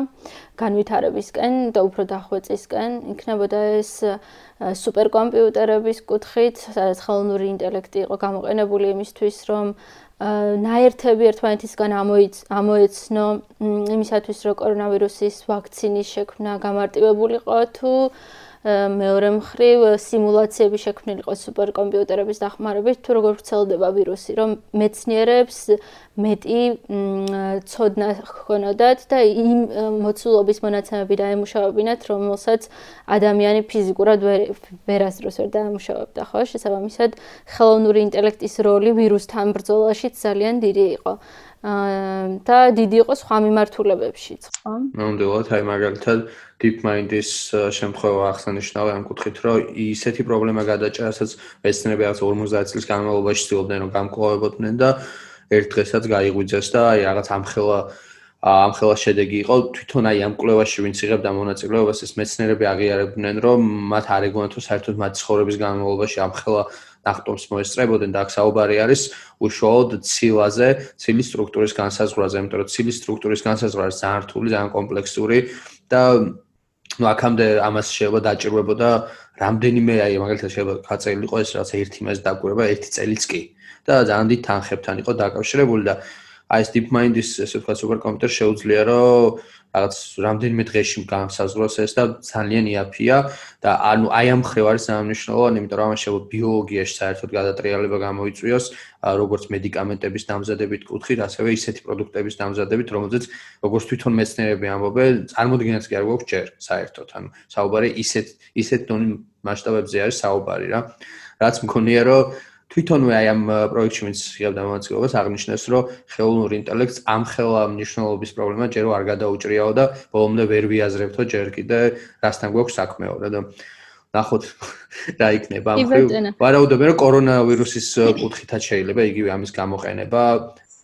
[SPEAKER 2] განვითარებისკენ და უფრო დახვეწისკენ იქნებოდა ეს სუპერკომპიუტერების კუთხით სადაც ხელოვნური ინტელექტი იყო გამოყენებული იმისთვის რომ ნაერთები ერთმანეთისგან ამოეცნო იმისათვის რომ კორონავირუსის ვაქცინის შექმნა გამარტივებულიყო თუ მეორე მხრივ სიმულაციები შექმნილიყო სუპერკომპიუტერების დახმარებით თუ როგორ ვრცელდება ვირუსი რომ მეცნიერებს მეტი ცოდნა ჰქონოდათ და იმ მოცულობის მონაცემები დაემუშავებინათ რომელსაც ადამიანი ფიზიკურად ვერ ასდროს ვერ დაემუშავებდა ხო შესაბამისად ხელოვნური ინტელექტის როლი ვირუსთან ბრძოლაში ძალიან დიდი იყო და დიდი იყო სხვა მიმართულებებშიც, ხო?
[SPEAKER 1] ნამდვილად, აი მაგალითად DeepMind-ის შემთხვევა ახსენიშნავ ამ კუთხით, რომ ისეთი პრობლემა გადაჭრა, რასაც მეცნიერები რაღაც 50 წლის განმავლობაში ცდილობდნენ რომ გამკლავებოდნენ და ერთ დღესაც გაიღვიძეს და აი რაღაც ამხელა ამხელა შედეგი იყო. თვითონ აი ამ კვლევაში ვინც იღებდა მონაწილეობას ეს მეცნიერები აღიარებდნენ რომ მათ არ ეგონა თუ საერთოდ მათ ცხოვრების განმავლობაში ამხელა ნახტომს მოესწრებოდნენ და აქ საუბარი არის უშუალოდ ცილაზე, ცილის სტრუქტურის განსაზღვრაზე, იმიტომ რომ ცილის სტრუქტურის განსაზღვრა არის ძალიან რთული, ძალიან კომპლექსური და ну აქამდე ამას შეიძლება დაჭირვებოდა რამდენიმე აი მაგალითად შეიძლება ხაწერილიყო ეს რაც ერთი მას დაგვირება ერთი წელიც კი. და ძალიან დიდ თანხებთან იყო დაკავშირებული და აი ეს DeepMind-ის ესე ვთქვათ სუპერკომპიუტერი შეუძლია რომ რაღაც რამდენიმე დღეში განსაზღვროს ეს და ძალიან იაფია და ანუ აი ამ ხრივ არის სამნიშნულოვანი, იმიტომ რომ ამაში ბიოლოგიაში საერთოდ გადატრიალება გამოიწვიოს, როგორც მედიკამენტების დამზადებით კუთხით, ასევე ისეთი პროდუქტების დამზადებით, რომელზეც როგორც თვითონ მეცნიერები ამბობენ, წარმოდგენაც კი არ გვაქვს ჯერ საერთოდ, ანუ საუბარი ისეთ ისეთ დონე მასშტაბებზე არის საუბარი რა. რაც მქონია რომ თვითონვე აი ამ პროექტში ვინც იღებდა მონაწილეობას აღნიშნეს რომ ხელოვნური ინტელექტს ამ ხელა მნიშვნელობის პრობლემა ჯერო არ გადაუჭრიაო და ბოლომდე ვერ ვიაზრებთო ჯერ კიდე რასთან გვაქვს საქმეო და ნახოთ *laughs* რა იქნება. ამ ხრივ ვარაუდობენ რომ კორონავირუსის კუთხითაც შეიძლება იგივე ამის გამოყენება.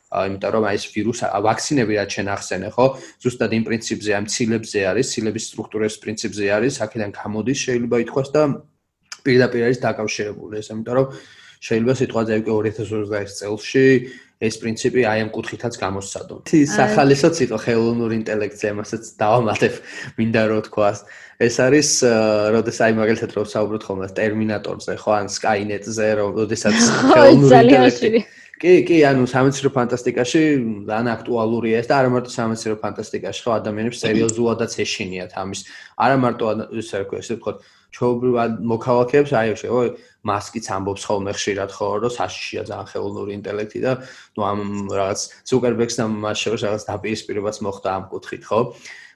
[SPEAKER 1] იმიტომ რომ აი ეს ვირუს ვაქცინები რაც შენ ახსენე ხო? ზუსტად იმ პრინციპზე ამ ცილებზე არის ცილების სტრუქტურის პრინციპზე არის აქედან გამოდის შეიძლება ითქვას და პირდაპირ არის დაკავშირებული ეს იმიტომ რომ შეიძლება სიტყვაზე უკვე 2020 წელსში ეს პრინციპი აი ამ კუთხითაც გამოსცადო. ის ახალისო ციტო ხელოვნურ ინტელექტზე, მასაც დავამატებ, მინდა რომ თქვას. ეს არის, როდეს აი მაგალითად რო საუბრობთ ხოლმე ტერმინატორზე, ხო, ან სკაინეტზე, როდესაც *laughs* ხელოვნური ინტელექტი კი, კი, ანუ სამეცნიერო ფანტასტიკაში ძალიან აქტუალურია ეს და არა მარტო სამეცნიერო ფანტასტიკაში, ხო, ადამიანებს სერიოზულადაც ეშინიათ ამის. არა მარტო ისე რა ისე ვთქვათ, ჩაობრივ მოქალაქეებს აი ხო მასკიც ამბობს ხოლმე ხშირად ხო რომ საშიშია ძალიან ხელოვნური ინტელექტი და ნუ ამ რაღაც ზუკერბერგსთან მას შევას რაღაც დაპირისპირებაც მოხდა ამ კუთხით ხო?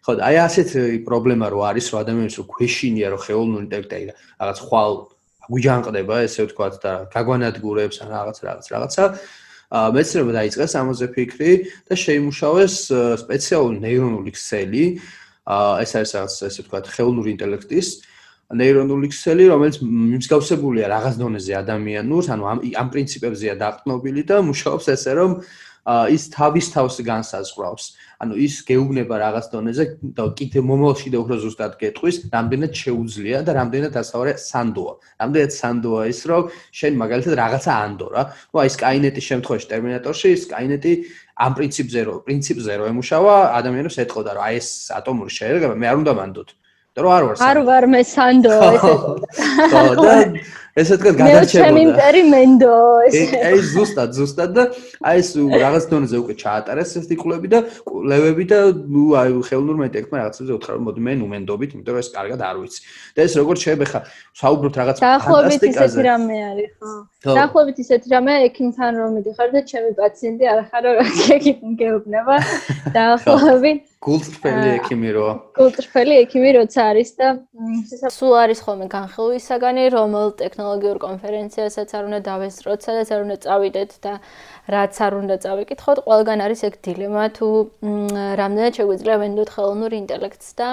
[SPEAKER 1] ხო აი ასეთ პრობლემა რო არის რომ ადამიანებს რო ქვეშინია რომ ხელოვნური ინტელექტი აი რაღაც ხვალ გვიჯანყდება ესე ვთქვათ და გაგვანადგურებს ან რაღაც რაღაც რაღაცა მეცნიერება დაიწყეს ამაზე ფიქრი და შეიმუშავეს სპეციალური ნეირონული ქსელი ეს არის რაღაც ესე ვთქვათ ხელოვნური ინტელექტის ნეირონული ქსელი რომელიც მსგავსებულია რაღაც დონეზე ადამიანურს ანუ ამ ამ პრინციპებზეა დაყრდნობილი და მუშაობს ესე რომ ის თავის თავს განსაზღვრავს. ანუ ის გეუბნება რაღაც დონეზე და კიდე მომავალში და უფრო ზუსტად გეტყვის, რამდენად შეუძლია და რამდენად ასავრე სანდოა. რამდენად სანდოა ის, რომ შენ მაგალითად რაღაცა ანდო რა. ნუ აი სკაინეტის შემთხვევაში ტერმინატორში სკაინეტი ამ პრინციპზე რო პრინციპზე რო ემუშავა, ადამიანებს ეთყოდა, რომ აი ეს ატომური შეერგება მე არ უნდა მანდოთ. და რო არ ვარ
[SPEAKER 2] არ ვარ მე სანდო *laughs* ესე.
[SPEAKER 1] და ესე თქვა გადარჩებოდა.
[SPEAKER 2] მე ჩემი მენდო
[SPEAKER 1] ესე. აი ზუსტად ზუსტად და აი ეს რაღაც დონეზე უკვე ჩაატარეს ეს ტიკულები და ლევები და აი ხელნურ მეტექმა რაღაცებზე უთხრა რომ მოდი მე ნუ მენდობით, იმიტომ რომ ეს კარგად არ ვიცი. და ეს როგორ შეიძლება ხა საუბრობთ რაღაც
[SPEAKER 2] დაახლოებით ისეთი რამე არის, ხო? დაახლოებით ისეთი რამე ექიმთან რომ მიდიხარ და ჩემი პაციენტი არ ხარ რა ექიმ გეუბნება. *laughs* დაახლოებით
[SPEAKER 1] გულწრფელი ექიმი რო
[SPEAKER 2] გულწრფელი ექიმი როცა არის და სულ არის ხოლმე განხილვის საგანი რომელ ტექნოლოგიურ კონფერენციასაც არ უნდა დავესწროთ, სადაც არ უნდა წავიდეთ და რაც არ უნდა წავიკითხოთ, ყველგან არის ეგ დილემა თუ რამდენად შეგვიძლია ვენდოთ ხელოვნურ ინტელექტს და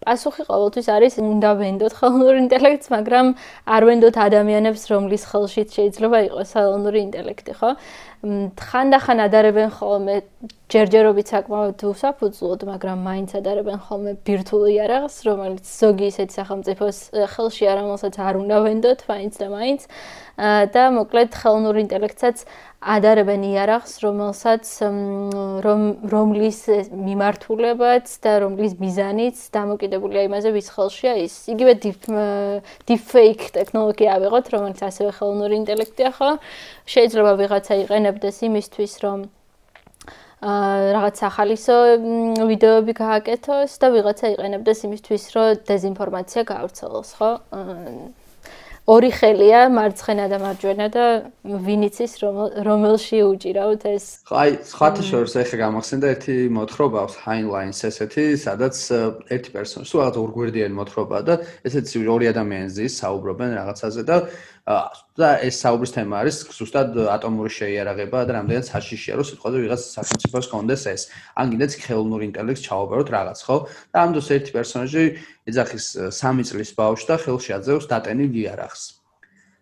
[SPEAKER 2] პასუხი ყოველთვის არის უნდა ვენდოთ ხელოვნურ ინტელექტს, მაგრამ არ ვენდოთ ადამიანებს, რომლის ხელშიც შეიძლება იყოს ხელოვნური ინტელექტი, ხო? ხანდახან ადარებენ ხოლმე ჯერჯერობით საკმაოდ უსაფუძვლოდ, მაგრამ მაინც ადარებენ ხოლმე ბირთვულ იარაღს, რომელიც ზოგი ისეთი სახელმწიფოს ხელში არ ამოსაც არ უნდა ვენდოთ, მაინც და მაინც. და მოკლედ ხელოვნურ ინტელექტსაც ადარებენ იარაღს, რომელსაც რომლის მიმართულებაც და რომლის მიზანიც დამოკიდებულია იმაზე, ვის ხელშია ის. იგივე deepfake ტექნოლოგია ავიღოთ, რომელიც ასევე ხელოვნური ინტელექტია, ხო? შეიძლება ვიღაცა იყენებდეს იმისთვის, რომ რაღაც ახალისო ვიდეოები გააკეთოს და ვიღაცა იყენებდეს იმისთვის, რომ დეзинფორმაცია გაავრცელოს, ხო? ორი ხელია მარცხენა და მარჯვენა და ვინიცის რომელში უჭირავთ ეს.
[SPEAKER 1] ხო აი სხვათა შორის ეხა გამახსენდა ერთი მოთხრობა აქვს Heinleins ესეთი სადაც ერთი პერსონაჟი სულ რაღაც ორგვერდიანი მოთხრობა და ესეთი ორი ადამიანი ზის საუბრობენ რაღაცაზე და და ეს საუბრის თემა არის ზუსტად ატომური შეიარაღება და რამდენად საშიშია რომ სიტყვაზე ვიღაც სახელმწიფოს კონდეს ეს. ან კიდეც ხელოვნური ინტელექტს ჩაუბაროთ რაღაც, ხო? და ამ დროს ერთი პერსონაჟი ეძახის 3 წლის ბავშვს და ხელში აძევს დატენილ იარაღს.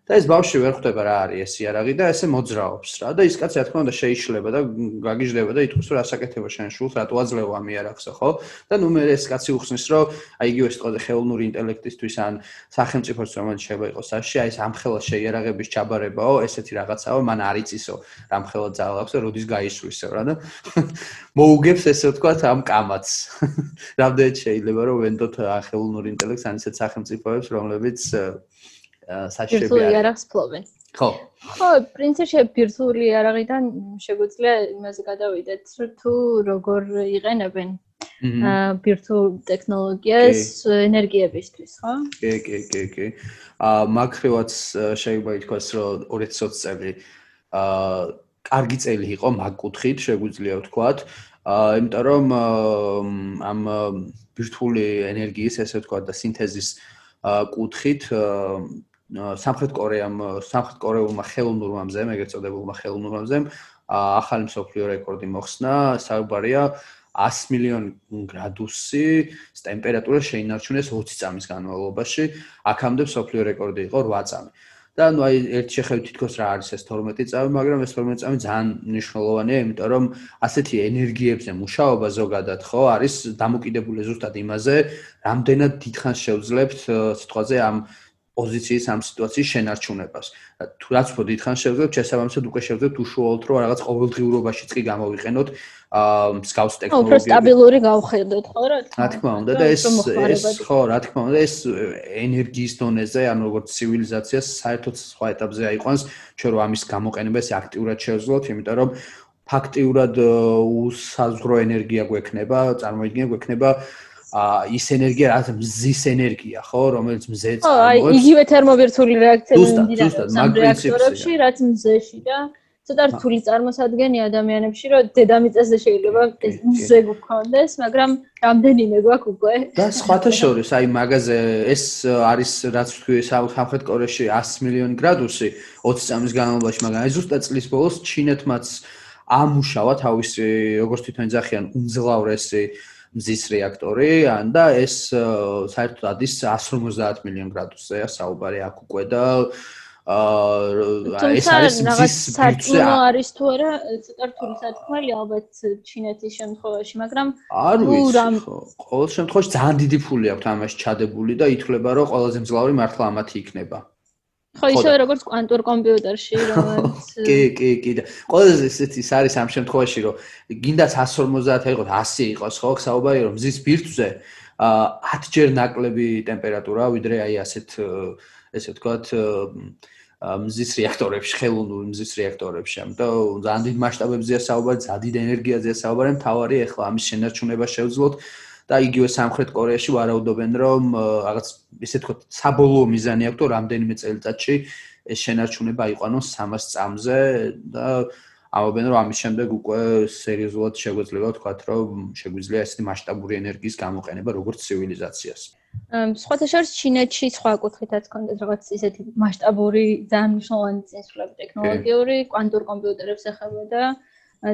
[SPEAKER 1] და ეს ბავშვი ვერ ხვდება რა არის ეს იარაღი და ესე მოძრაობს რა და ის კაცი რა თქმა უნდა შეიშლება და გაგიჟდება და ითქვის რომ ასაკეთება შენ შულს რატო აძლევ ამ იარაღს ხო და ნუ მე ეს კაცი უხსნის რომ აი იგივე სიტყვაზე ხელოვნური ინტელექტისთვის ან სახელმწიფოს რომელიც შეიძლება იყოს საში აი ეს ამხელა შეიარაღების ჩაბარებაო ესეთი რაღაცაო მან არიწისო ამხელა ძალაქვს და როდის გაისვლისო რა და *laughs* მოუგებს ესე ვთქვა ამ კამაც. *laughs* რამდენად შეიძლება რომ ვენდოთ ხელოვნური ინტელექტს ან ისეთ სახელმწიფოებს რომლებიც
[SPEAKER 2] საჭიროა. ბირთვული იარაღს ფლობენ.
[SPEAKER 1] ხო.
[SPEAKER 2] ხო, პრინციპში ბირთვული იარაღიდან შეგვიძლია იმაზე გადავიდეთ, თუ როგორ იყენებენ აა ბირთვულ ტექნოლოგიას ენერგიებისთვის, ხო?
[SPEAKER 1] კი, კი, კი, კი. აა მაგრივაც შეიძლება ითქვას, რომ 2020 წელი აა კარგი წელი იყო მაგ კუთხით, შეგვიძლია ვთქვათ. აა იმიტომ რომ ამ ბირთვული ენერგიის, ესე ვთქვათ, და სინთეზის აა კუთხით სამხრეთ კორეამ სამხრეთ კორეულმა ხელოვნურმა მზემ, ეგრეთ წოდებულმა ხელოვნურმა მზემ ახალი მსოფლიო რეკორდი მოხსნა, საუბარია 100 მილიონი გრადუსი ტემპერატურა შეინარჩუნეს 20 წამის განმავლობაში, აქამდე მსოფლიო რეკორდი იყო 8 წამი. და ნუ აი ერთ შეხედვით თითქოს რა არის ეს 12 წამი, მაგრამ ეს 12 წამი ძალიან მნიშვნელოვანია, იმიტომ რომ ასეთი ენერგიებზე მუშაობა ზოგადად ხო არის დამოკიდებული ზუსტად იმაზე, რამდენად დიდხანს შევძლებთ სიტყვაზე ამ პოზიციის ამ სიტუაციის შენარჩუნებას. თუ რაც უფრო დიდხანს შევძლებთ, შესაბამისად უკვე შევძლებთ უშუალოდ რომ რაღაც ყოველდღიურობაშიც კი გამოვიყენოთ აა მსგავს ტექნოლოგიები. უფრო
[SPEAKER 2] სტაბილური გავხედოთ, ხო რა?
[SPEAKER 1] რა თქმა უნდა და ეს ეს ხო, რა თქმა უნდა, ეს ენერგიის დონეზე, ანუ როგორც ცივილიზაციას საერთოდ სხვა ეტაპზე აიყვანს, ჩვენ რომ ამის გამოყენებას აქტიურად შევძლოთ, იმიტომ რომ ფაქტიურად უსაზღვრო ენერგია გვექნება, წარმოიდგინე გვექნება ა ის ენერგია რაც მზის ენერგია ხო? რომელიც მზე
[SPEAKER 2] წარმოებს აი იგივე თერმობირთული რეაქცია მინდიდა სამ რეაქტორებში რაც მზეში და ცოტა რთული წარმოსადგენი ადამიანებში, რომ დედამიწაზე შეიძლება ეს მზე გქონდეს, მაგრამ რამდენიმე გვაქვს უკვე.
[SPEAKER 1] და სხვათა შორის, აი მაგაზე ეს არის რაც თქვი სამხრეთ კორეაში 100 მილიონი გრადუსი 20 წამის განმავლობაში, მაგრამ აი ზუსტად წლის ბოლოს ჩინეთმაც ამუშავა თავისი როგორც თვითონ ძახიან უმძლავრესი მზის რეაქტორი, ან და ეს საერთოდ ადის 150 მილიონ გრადუსზეა საუბარი აქ უკვე და
[SPEAKER 2] აა ეს არის მზის საწუნო არის თუ არა რთული სათქმელი ალბათ ჩინეთის შემთხვევაში მაგრამ
[SPEAKER 1] არ ვიცი ხო ყოველ შემთხვევაში ძალიან დიდი ფული აქვს ამაში ჩადებული და ითვლება რომ ყველაზე მძლავრი მართლა ამათი იქნება
[SPEAKER 2] ხო ისე როგორც კვანტურ კომპიუტერში *laughs* რომელიც
[SPEAKER 1] კი კი კი ყველაზე ესეთი ის არის ამ შემთხვევაში რომ გინდა 150 იყოს 100 იყოს ხო საუბარი რომ მზის ბირთვზე აა 10 ჯერ ნაკლები ტემპერატურა ვიდრე აი ასეთ ესე ვთქვათ მზის რეაქტორებში, ხელოვნურ მზის რეაქტორებში. ამიტომ ძალიან დიდ მასშტაბებზეა საუბარი, ძალიან დიდ ენერგიაზეა საუბარი, მთავარი ახლა ამის შენარჩუნება შევძლოთ და იგივე სამხრეთ კორეაში ვარაუდობენ, რომ რაღაც ესე ვთქვათ, საბოლოო მიზანი აქვს, რომ რამდენიმე წელიწადში ეს შენარჩუნება იყანოს 300 წამზე და ამობენ რომ ამის შემდეგ უკვე სერიოზულად შეგვეძლება ვთქვათ, რომ შეგვიძლია ესეთი მასშტაბური ენერგიის გამოყენება როგორც ცივილიზაციას.
[SPEAKER 2] სხვათა შორის ჩინეთში სხვა კუთხითაც კონდეთ რაღაც ისეთი მასშტაბური ძალიან მნიშვნელოვანი წინსვლები ტექნოლოგიური კვანტურ კომპიუტერებს ეხებოდა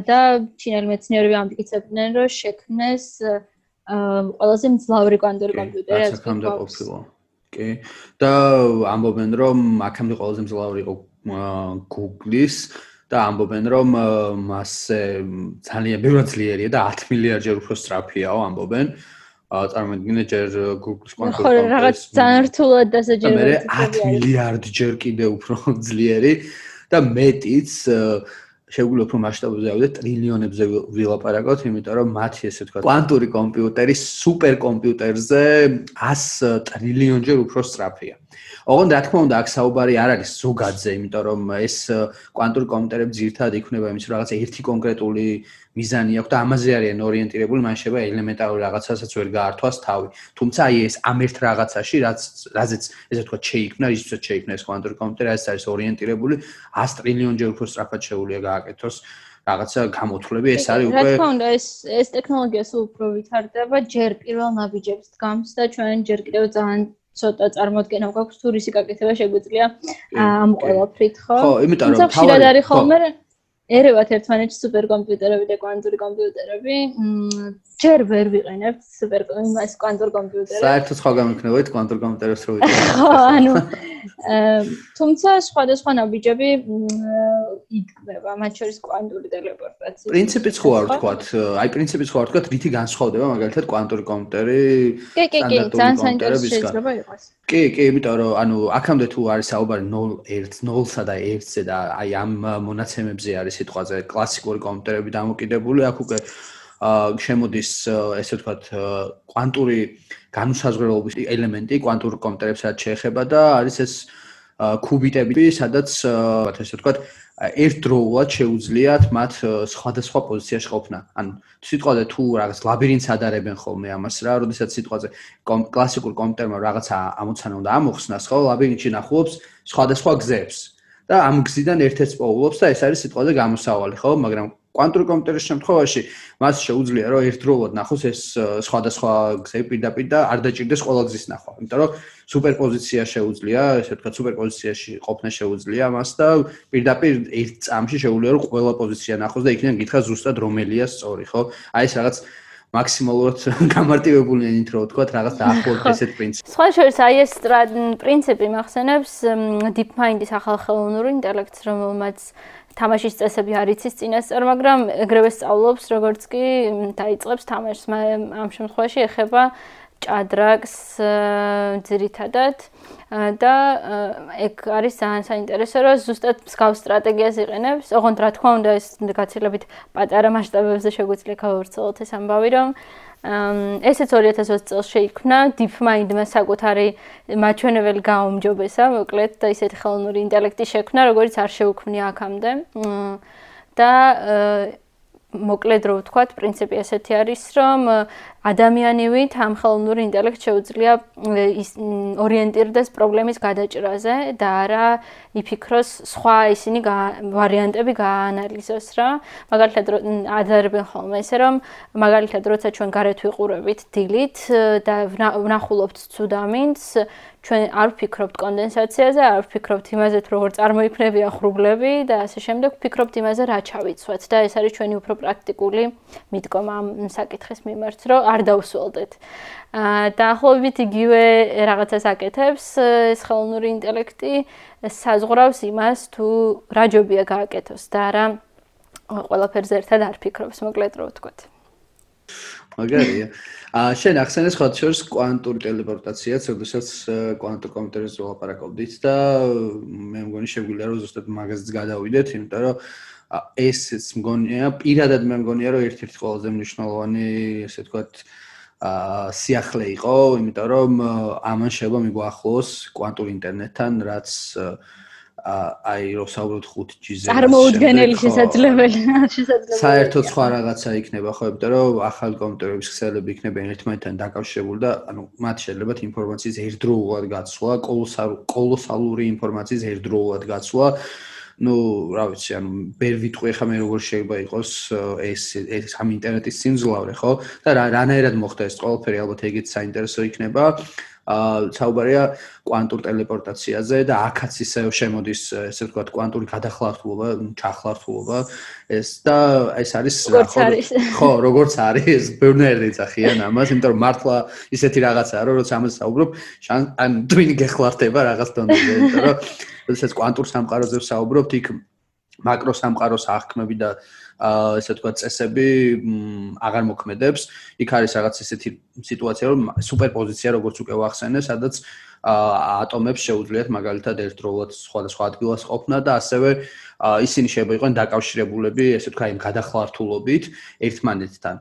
[SPEAKER 2] და ჩინელი მეცნიერები ამტკიცებდნენ რომ შექმნეს ყველაზე მძლავრი კვანტური კომპიუტერი
[SPEAKER 1] ასე ხომ დაყოფილა კი და ამბობენ რომ აქამდე ყველაზე მძლავრი იყო Google-ის და ამბობენ რომ მასე ძალიან ბევრად ძლიერია და 10 მილიარდჯერ უფრო სწრაფიაო ამბობენ წარმოიდგინე ჯერ Google-ის
[SPEAKER 2] კონტროლი. ხო, რაღაც ძალიან რთულად დასაჯერებელი.
[SPEAKER 1] მე 10 მილიარდ ჯერ კიდე უფრო *laughs* ძლიერი და მეტიც შეგვიძლია უფრო მასშტაბებზე ავიდეთ, ტრილიონებზე ვილაპარაკოთ, იმიტომ რომ მათი ესე თქვა კვანტური კომპიუტერი სუპერკომპიუტერზე 100 ტრილიონჯერ უფრო სწრაფია. ოღონდ რა თქმა უნდა აქ საუბარი არ არის ზოგადზე, იმიტომ რომ ეს კვანტური კომპიუტერები ძირთადად იქნება იმის რომ რაღაცა ერთი კონკრეტული მიზანი აქვს და ამაზე არიან ორიენტირებული, მან შეიძლება ელემენტარული რაღაცასაც ვერ გაართვას თავი. თუმცა აი ეს ამ ერთ რაღაცაში, რაც რაზეც ესე ვთქვა, შეიქმნა, ისაც შეიქმნა ეს კვანტური კომპიუტერი, ეს არის ორიენტირებული 100 ტრილიონჯერ უფრო სწრაფად შეუძლია გააკეთოს რაღაცა გამოთვლები, ეს არის
[SPEAKER 2] უკვე რა თქმა უნდა, ეს ეს ტექნოლოგია სულ უფრო ვითარდება, ჯერ პირველ ნაბიჯებს დგამს და ჩვენ ჯერ კიდევ ძალიან ცოტა წარმოადგენა გვაქვს თუ რისი გაკეთება შეგვიძლია ამ ყველაფრით, ხო?
[SPEAKER 1] ხო, იმიტომ რომ თავი
[SPEAKER 2] არის ხოლმე ერევათ ერთმანეთში სუპერკომპიუტერები და კვანტური კომპიუტერები. მ ჯერ ვერ ვიყენებთ სუპერ იმას კვანტურ კომპიუტერებს.
[SPEAKER 1] საერთოდ სხვა გამიქნევით კვანტურ კომპიუტერებს რო ვიყენებთ. *laughs*
[SPEAKER 2] ხო, ანუ თუმცა სხვადასხვა ნაბიჯები იქმნება, მათ შორის კვანტური ტელეპორტაცია.
[SPEAKER 1] პრინციპიც ხო არ ვთქვათ, აი პრინციპიც ხო არ ვთქვათ, რითი განსხვავდება მაგალითად კვანტური კომპიუტერი
[SPEAKER 2] კი, კი, კი, ძალიან საინტერესო შეიძლება იყოს.
[SPEAKER 1] კი, კი, იმიტომ რომ ანუ აქამდე თუ არის საუბარი 0 1 0-სა და 1-ზე და აი ამ მონაცემებზე არის სიტყვაზე კლასიკური კომპიუტერები დამოკიდებული, აქ უკვე აა შემოდის ესე ვთქვათ კვანტური განუსაზღვრელობის ელემენტი კვანტურ კომპიუტერებსაც შეეხება და არის ეს კუბიტები, სადაც ესე ვთქვათ ერთდროულად შეუძლიათ მათ სხვადასხვა პოზიციაში ყოფნა. ანუ სიტყვაზე თუ რაღაც ლაბირინთს ადარებენ ხოლმე ამას რა, როდესაც სიტყვაზე კლასიკურ კომპიუტერმა რაღაცა ამოცანა უნდა ამოხსნას, ხო, ლაბირინთში ნახულობს სხვადასხვა გზებს. და ამ გზიდან ერთ-ერთს პოულობს და ეს არის სიტყვაზე გამოსავალი, ხო, მაგრამ კვანტური კომპიუტერის შემთხვევაში მას შეუძლია რომ ერთდროულად ნახოს ეს სხვადასხვა გზები პირდაპირ და არ დაჭirdეს ყველა გზის ნახვა. იმიტომ რომ სუპერპოზიცია შეუძლია, ესე ვთქვათ, სუპერპოზიციაში ყოფნა შეუძლია მას და პირდაპირ ერთ წამში შეუძლია რომ ყველა პოზიცია ნახოს და იქიდან გითხრა ზუსტად რომელია სწორი, ხო? აი ეს რაღაც მაქსიმალურად *laughs* გამარტივებული ენით რო ვთქვათ, რაღაც დაახლოებით ესეთ პრინციპი.
[SPEAKER 2] სხვა შორის აი ეს პრინციპი მახსენებს DeepMind-ის ახალხელოვნური ინტელექტს, რომელმაც თამაშის წესები არ იცის წინასწარ, მაგრამ ეგრევე სწავლობს, როგორც კი დაიწყებს თამაშს. ამ შემთხვევაში ეხება ჭადრაკს ძირითადად და ეგ არის ძალიან საინტერესო, რომ ზუსტად მსგავს სტრატეგიას იყენებს. ოღონდ რა თქმა უნდა, ეს გაცილებით პატარა მასშტაბებზე შეგვიძლია გავავრცელოთ ეს ამბავი, რომ ესეც 2020 წელს შეიქმნა DeepMind-მა საკუთარი მაჩვენებელი გაუმჯობესა, მოკლედ და ისეთი ხელოვნური ინტელექტი შექმნა, როგორც არ შეუქმნია აქამდე. და მოკლედ რო ვთქვათ, პრინციპი ესეთი არის, რომ ადამიანივით ამ ხელოვნური ინტელექტს შეუძლია ის ორიენტირდეს პრობლემის გადაჭრაზე და არა იფიქროს სხვა ისინი ვარიანტები გააანალიზოს რა. მაგალითად ადარებენ ხოლმე ესე რომ მაგალითად როცა ჩვენ გარეთ ვიყურებით დილით და ვნახულობთ ცუდამინს ჩვენ არ ვფიქრობთ კონდენსაციაზე, არ ვფიქრობთ იმაზე, თუ როგორ წარმოიქმნებიან ხრუბლები და ასე შემდეგ, ვფიქრობთ იმაზე, რა ჩავიცვათ და ეს არის ჩვენი უფრო პრაქტიკული მიდგომა ამ საკითხის მიმართ, რომ არ დავსვოლდეთ. აა დაახლოებით იგივე რაღაცას აკეთებს ეს ხელოვნური ინტელექტი, საზღვრავს იმას, თუ რა ჯობია გააკეთოს და რა ყველაფერზე ერთად არ ფიქრობს, მოკლედ რო ვთქვათ.
[SPEAKER 1] მაგარია. აა შენ ახსენეს ხო შორს კვანტური ტელეპორტაციაც, როდესაც კვანტურ კომპიუტერზე ვლაპარაკობდით და მე მგონი შეგვიძლია რომ ზუსტად მაგაზეც გადავიდეთ, იმიტომ რომ ესეც მგონია, პირადად მე მგონია რომ ერთ-ერთი ყველაზე მნიშვნელოვანი, ესე ვთქვათ, აა სიახლე იყო, იმიტომ რომ ამან შეიძლება მიგვაახლოს კვანტურ ინტერნეტთან, რაც აი რო საუბრობთ 5G-ზე.
[SPEAKER 2] წარმოუდგენელი შესაძლებელი, *laughs* შესაძლებელი.
[SPEAKER 1] საერთოდ სხვა რაღაცა იქნება, ხო, იმიტომ რომ ახალ კომპიუტერების ქსელები იქნებიან ერთმანეთთან დაკავშირებული და ანუ მათ შეიძლება ინფორმაციის ერთდროულად გაცვლა, კოლოსალური ინფორმაციის ერთდროულად გაცვლა. Ну, რა ვიცი, ანუ ვერ ვიტყვი ხა მე როგორ შეიძლება იყოს ეს ეს ამ ინტერნეტის სიმძლავრე, ხო? და რა რანაირად მოხდა ეს ყველაფერი, ალბათ ეგეც საინტერესო იქნება. საუბარია კვანტურ ტელეპორტაციაზე და აქაც ისე შემოდის ესე ვთქვათ კვანტური გადახლართულობა, ჩახლართულობა. ეს და ეს არის ხო, როგორც არის ეს ბერნერდი ძახიან ამას, იმიტომ რომ მართლა ისეთი რაღაცაა, რომ როცა ამას საუბრობ, ან twin გეხლართება რაღაც დონეზე, იმიტომ რომ როდესაც კვანტურ სამყაროზე საუბრობთ, იქ მაკრო სამყაროს აღქმები და აა ესე თქვა წესები აღარ მოქმედებს. იქ არის რაღაც ესეთი სიტუაცია, რომ სუპერპოზიცია როგორც უკვე ვახსენე, სადაც ატომებს შეუძლიათ მაგალითად ერთდროულად სხვადასხვა ადგილას ყოფნა და ასევე ისინი შეიძლება იყვნენ დაკავშირებულები, ესე თქვა იმ გადახლართულობით ერთმანეთთან.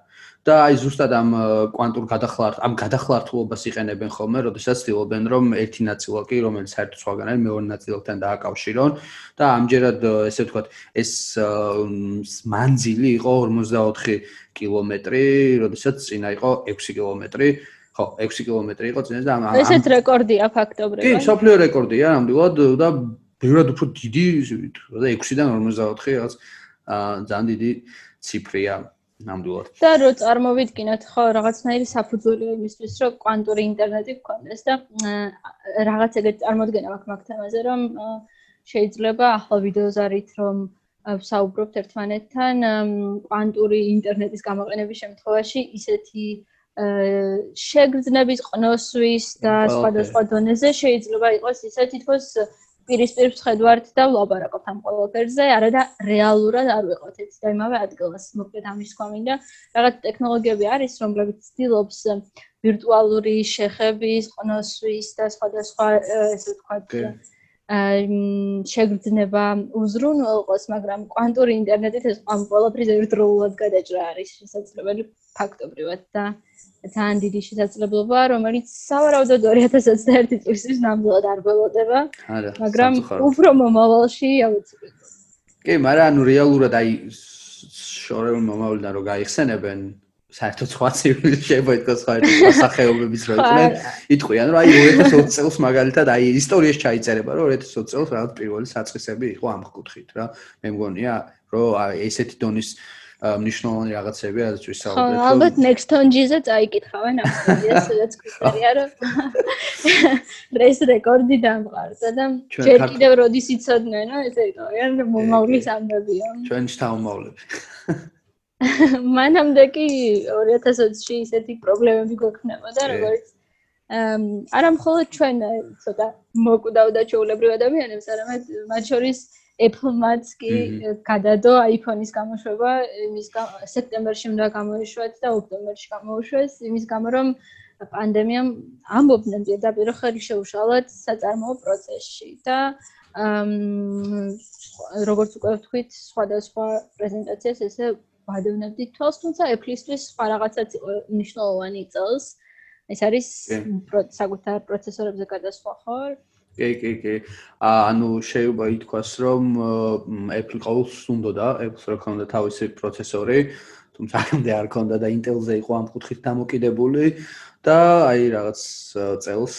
[SPEAKER 1] და აი ზუსტად ამ э, კვანტურ გადახლართ ამ გადახლართულობას იყენებენ ხოლმე, როდესაც ცდილობენ რომ ერთი ნაწილაკი, რომელიც საერთოდ სხვაგან არის, მეორე ნაწილაკთან დააკავშირონ და ამჯერად э, ესე ვთქვათ, ეს э, მანძილი იყო 44 კილომეტრი, როდესაც წინა იყო 6 კილომეტრი. ხო, 6 კილომეტრი იყო წინა და ამ
[SPEAKER 2] ესეც რეკორდია ფაქტობრივად.
[SPEAKER 1] კი, სოფლიო რეკორდია ნამდვილად და ბევრად უფრო დიდი, ისე ვით, 6-დან 44 რაღაც ძალიან დიდი ციფრია. აა ნამდვილად.
[SPEAKER 2] და რო წარმოვიდგინოთ ხო რაღაცნაირი საფუძველია იმისთვის, რომ კვანტური ინტერნეტი გქონდეს და რაღაც ეგეთ წარმოდგენა მაქვს მაგ თემაზე, რომ შეიძლება ახლა ვიდეოზარით რომ ვსაუბრობთ ერთმანეთთან კვანტური ინტერნეტის გამოყენების შემთხვევაში ისეთი შეგრძნების, ყნოსვის და სხვადასხვა დონეზე შეიძლება იყოს ისე თითქოს პირისპირ ვხედვართ და ვლაპარაკობთ ამ ყველაფერზე, არა და რეალურად არ ვიყოთ ეს და იმავე ადგილას. მოკლედ ამის თქვა მინდა, რაღაც ტექნოლოგიები არის, რომლებიც ცდილობს ვირტუალური შეხების, ყნოსვის და სხვადასხვა ესე ვთქვათ შეგრძნება უზრუნველყოს, მაგრამ кванტური ინტერნეტით ეს ამ ყველაფრის ერთდროულად გადაჭრა არის შესაძლებელი ფაქტობრივად და ძალიან დიდი შესაძლებლობა, რომელიც სავარაუდოდ 2021 წლისთვის ნამდვილად არ ველოდება, მაგრამ უფრო მომავალში აუცილებლად.
[SPEAKER 1] კი, მაგრამ ანუ რეალურად აი შორეულ მომავლიდან რო გაიხსენებენ, საერთოდ სხვა ცივილიზაცია შეიძლება ითქვას სხვა სახეობების რო იყვნენ, *laughs* იტყვიან რომ აი 2020 წელს მაგალითად აი ისტორიაში ჩაიწერება რომ 2020 წელს რაღაც პირველი საწყისები იყო ამ კუთხით რა. მე მგონია რომ აი ესეთი დონის მნიშვნელოვანი რაღაცები რაც ვისაუბრეთ.
[SPEAKER 2] ხო, ალბათ Nextongy-ზე წაიკითხავენ აფროდიას, სადაც ქრიტერია რომ *laughs* რეის რეკორდი დამყარდა და ჯერ კიდევ როდის იცოდნენ, ესე იყავენ მომავლის ამბებია.
[SPEAKER 1] ჩვენ შთამომავლები.
[SPEAKER 2] მანამდე კი 2020-ში ისეთი პრობლემები გვექნებოდა, როგორც არა მხოლოდ ჩვენ ცოტა მოკვდავდა ჩაულებრივ ადამიანებს, არამედ მათ შორის Apple-მაც კი გადადო iPhone-ის გამოშვება, იმის სექტემბერში უნდა გამოიშვათ და ოქტომბერში გამოუშვეს, იმის გამო რომ პანდემიამ ამბობდნენ პირდაპირ ხელი შეუშალათ საწარმოო პროცესში და როგორც უკვე ვთქვით, სხვადასხვა პრეზენტაციას ესე ვადევნებდით თვალს, თუმცა Apple-ისთვის სხვა რაღაცაც მნიშვნელოვანი წელს. ეს არის საკუთარ პროცესორებზე გადასვლა ხო?
[SPEAKER 1] კი კი კი ანუ შეიძლება ითქვას რომ Apple ყოველს უნდოდა Apple-ს რა ქონდა თავისი პროცესორი თუმცა აქამდე არ ქონდა და Intel-ზე იყო ამ კუთხით დამოკიდებული და აი რაღაც წელს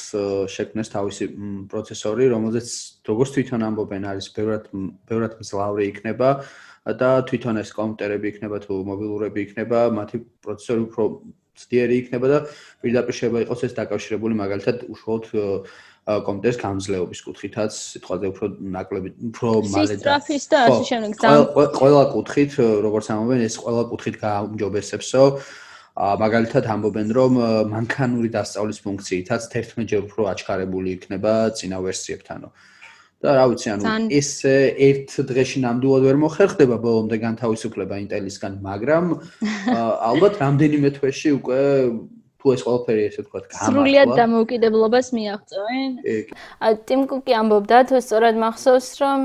[SPEAKER 1] შექმნეს თავისი პროცესორი, რომელზეც როგორც თვითონ ამბობენ, არის ბევრად ბევრად მძლავრი იქნება და თვითონ ეს კომპიუტერები იქნება თუ მობილურები იქნება, მათი პროცესორი უფრო ძლიერი იქნება და პირდაპირ შეიძლება იყოს ეს დაკავშირებული მაგალითად უშუალოდ კომპიუტერის გამძლეობის კუთხითაც, სიტყვაზე უფრო ნაკლები, უფრო მალე
[SPEAKER 2] და სტრაფის და ასე შემდეგ
[SPEAKER 1] ყველა კუთხით, როგორც ამობენ, ეს ყველა კუთხით გააუმჯობესებსო. ა მაგალითად ამბობენ რომ მანქანური დასწავლის ფუნქციითაც 11ჯერ უფრო აჩქარებული იქნება წინა ვერსიებთანო. და რა ვიცი, ანუ ეს ერთ დღეში ნამდვილად ვერ მოხერხდება ბოლომდე განთავისუფლება ინტელისგან, მაგრამ *laughs* ალბათ რამდენიმე თვეში უკვე თუ ეს ყველაფერი ესე თქვა გამართლა.
[SPEAKER 2] სრულიად დამოუკიდებლობას მიაღწევენ. ტიმ კუკი ამბობდა თუ სწორად მახსოვს რომ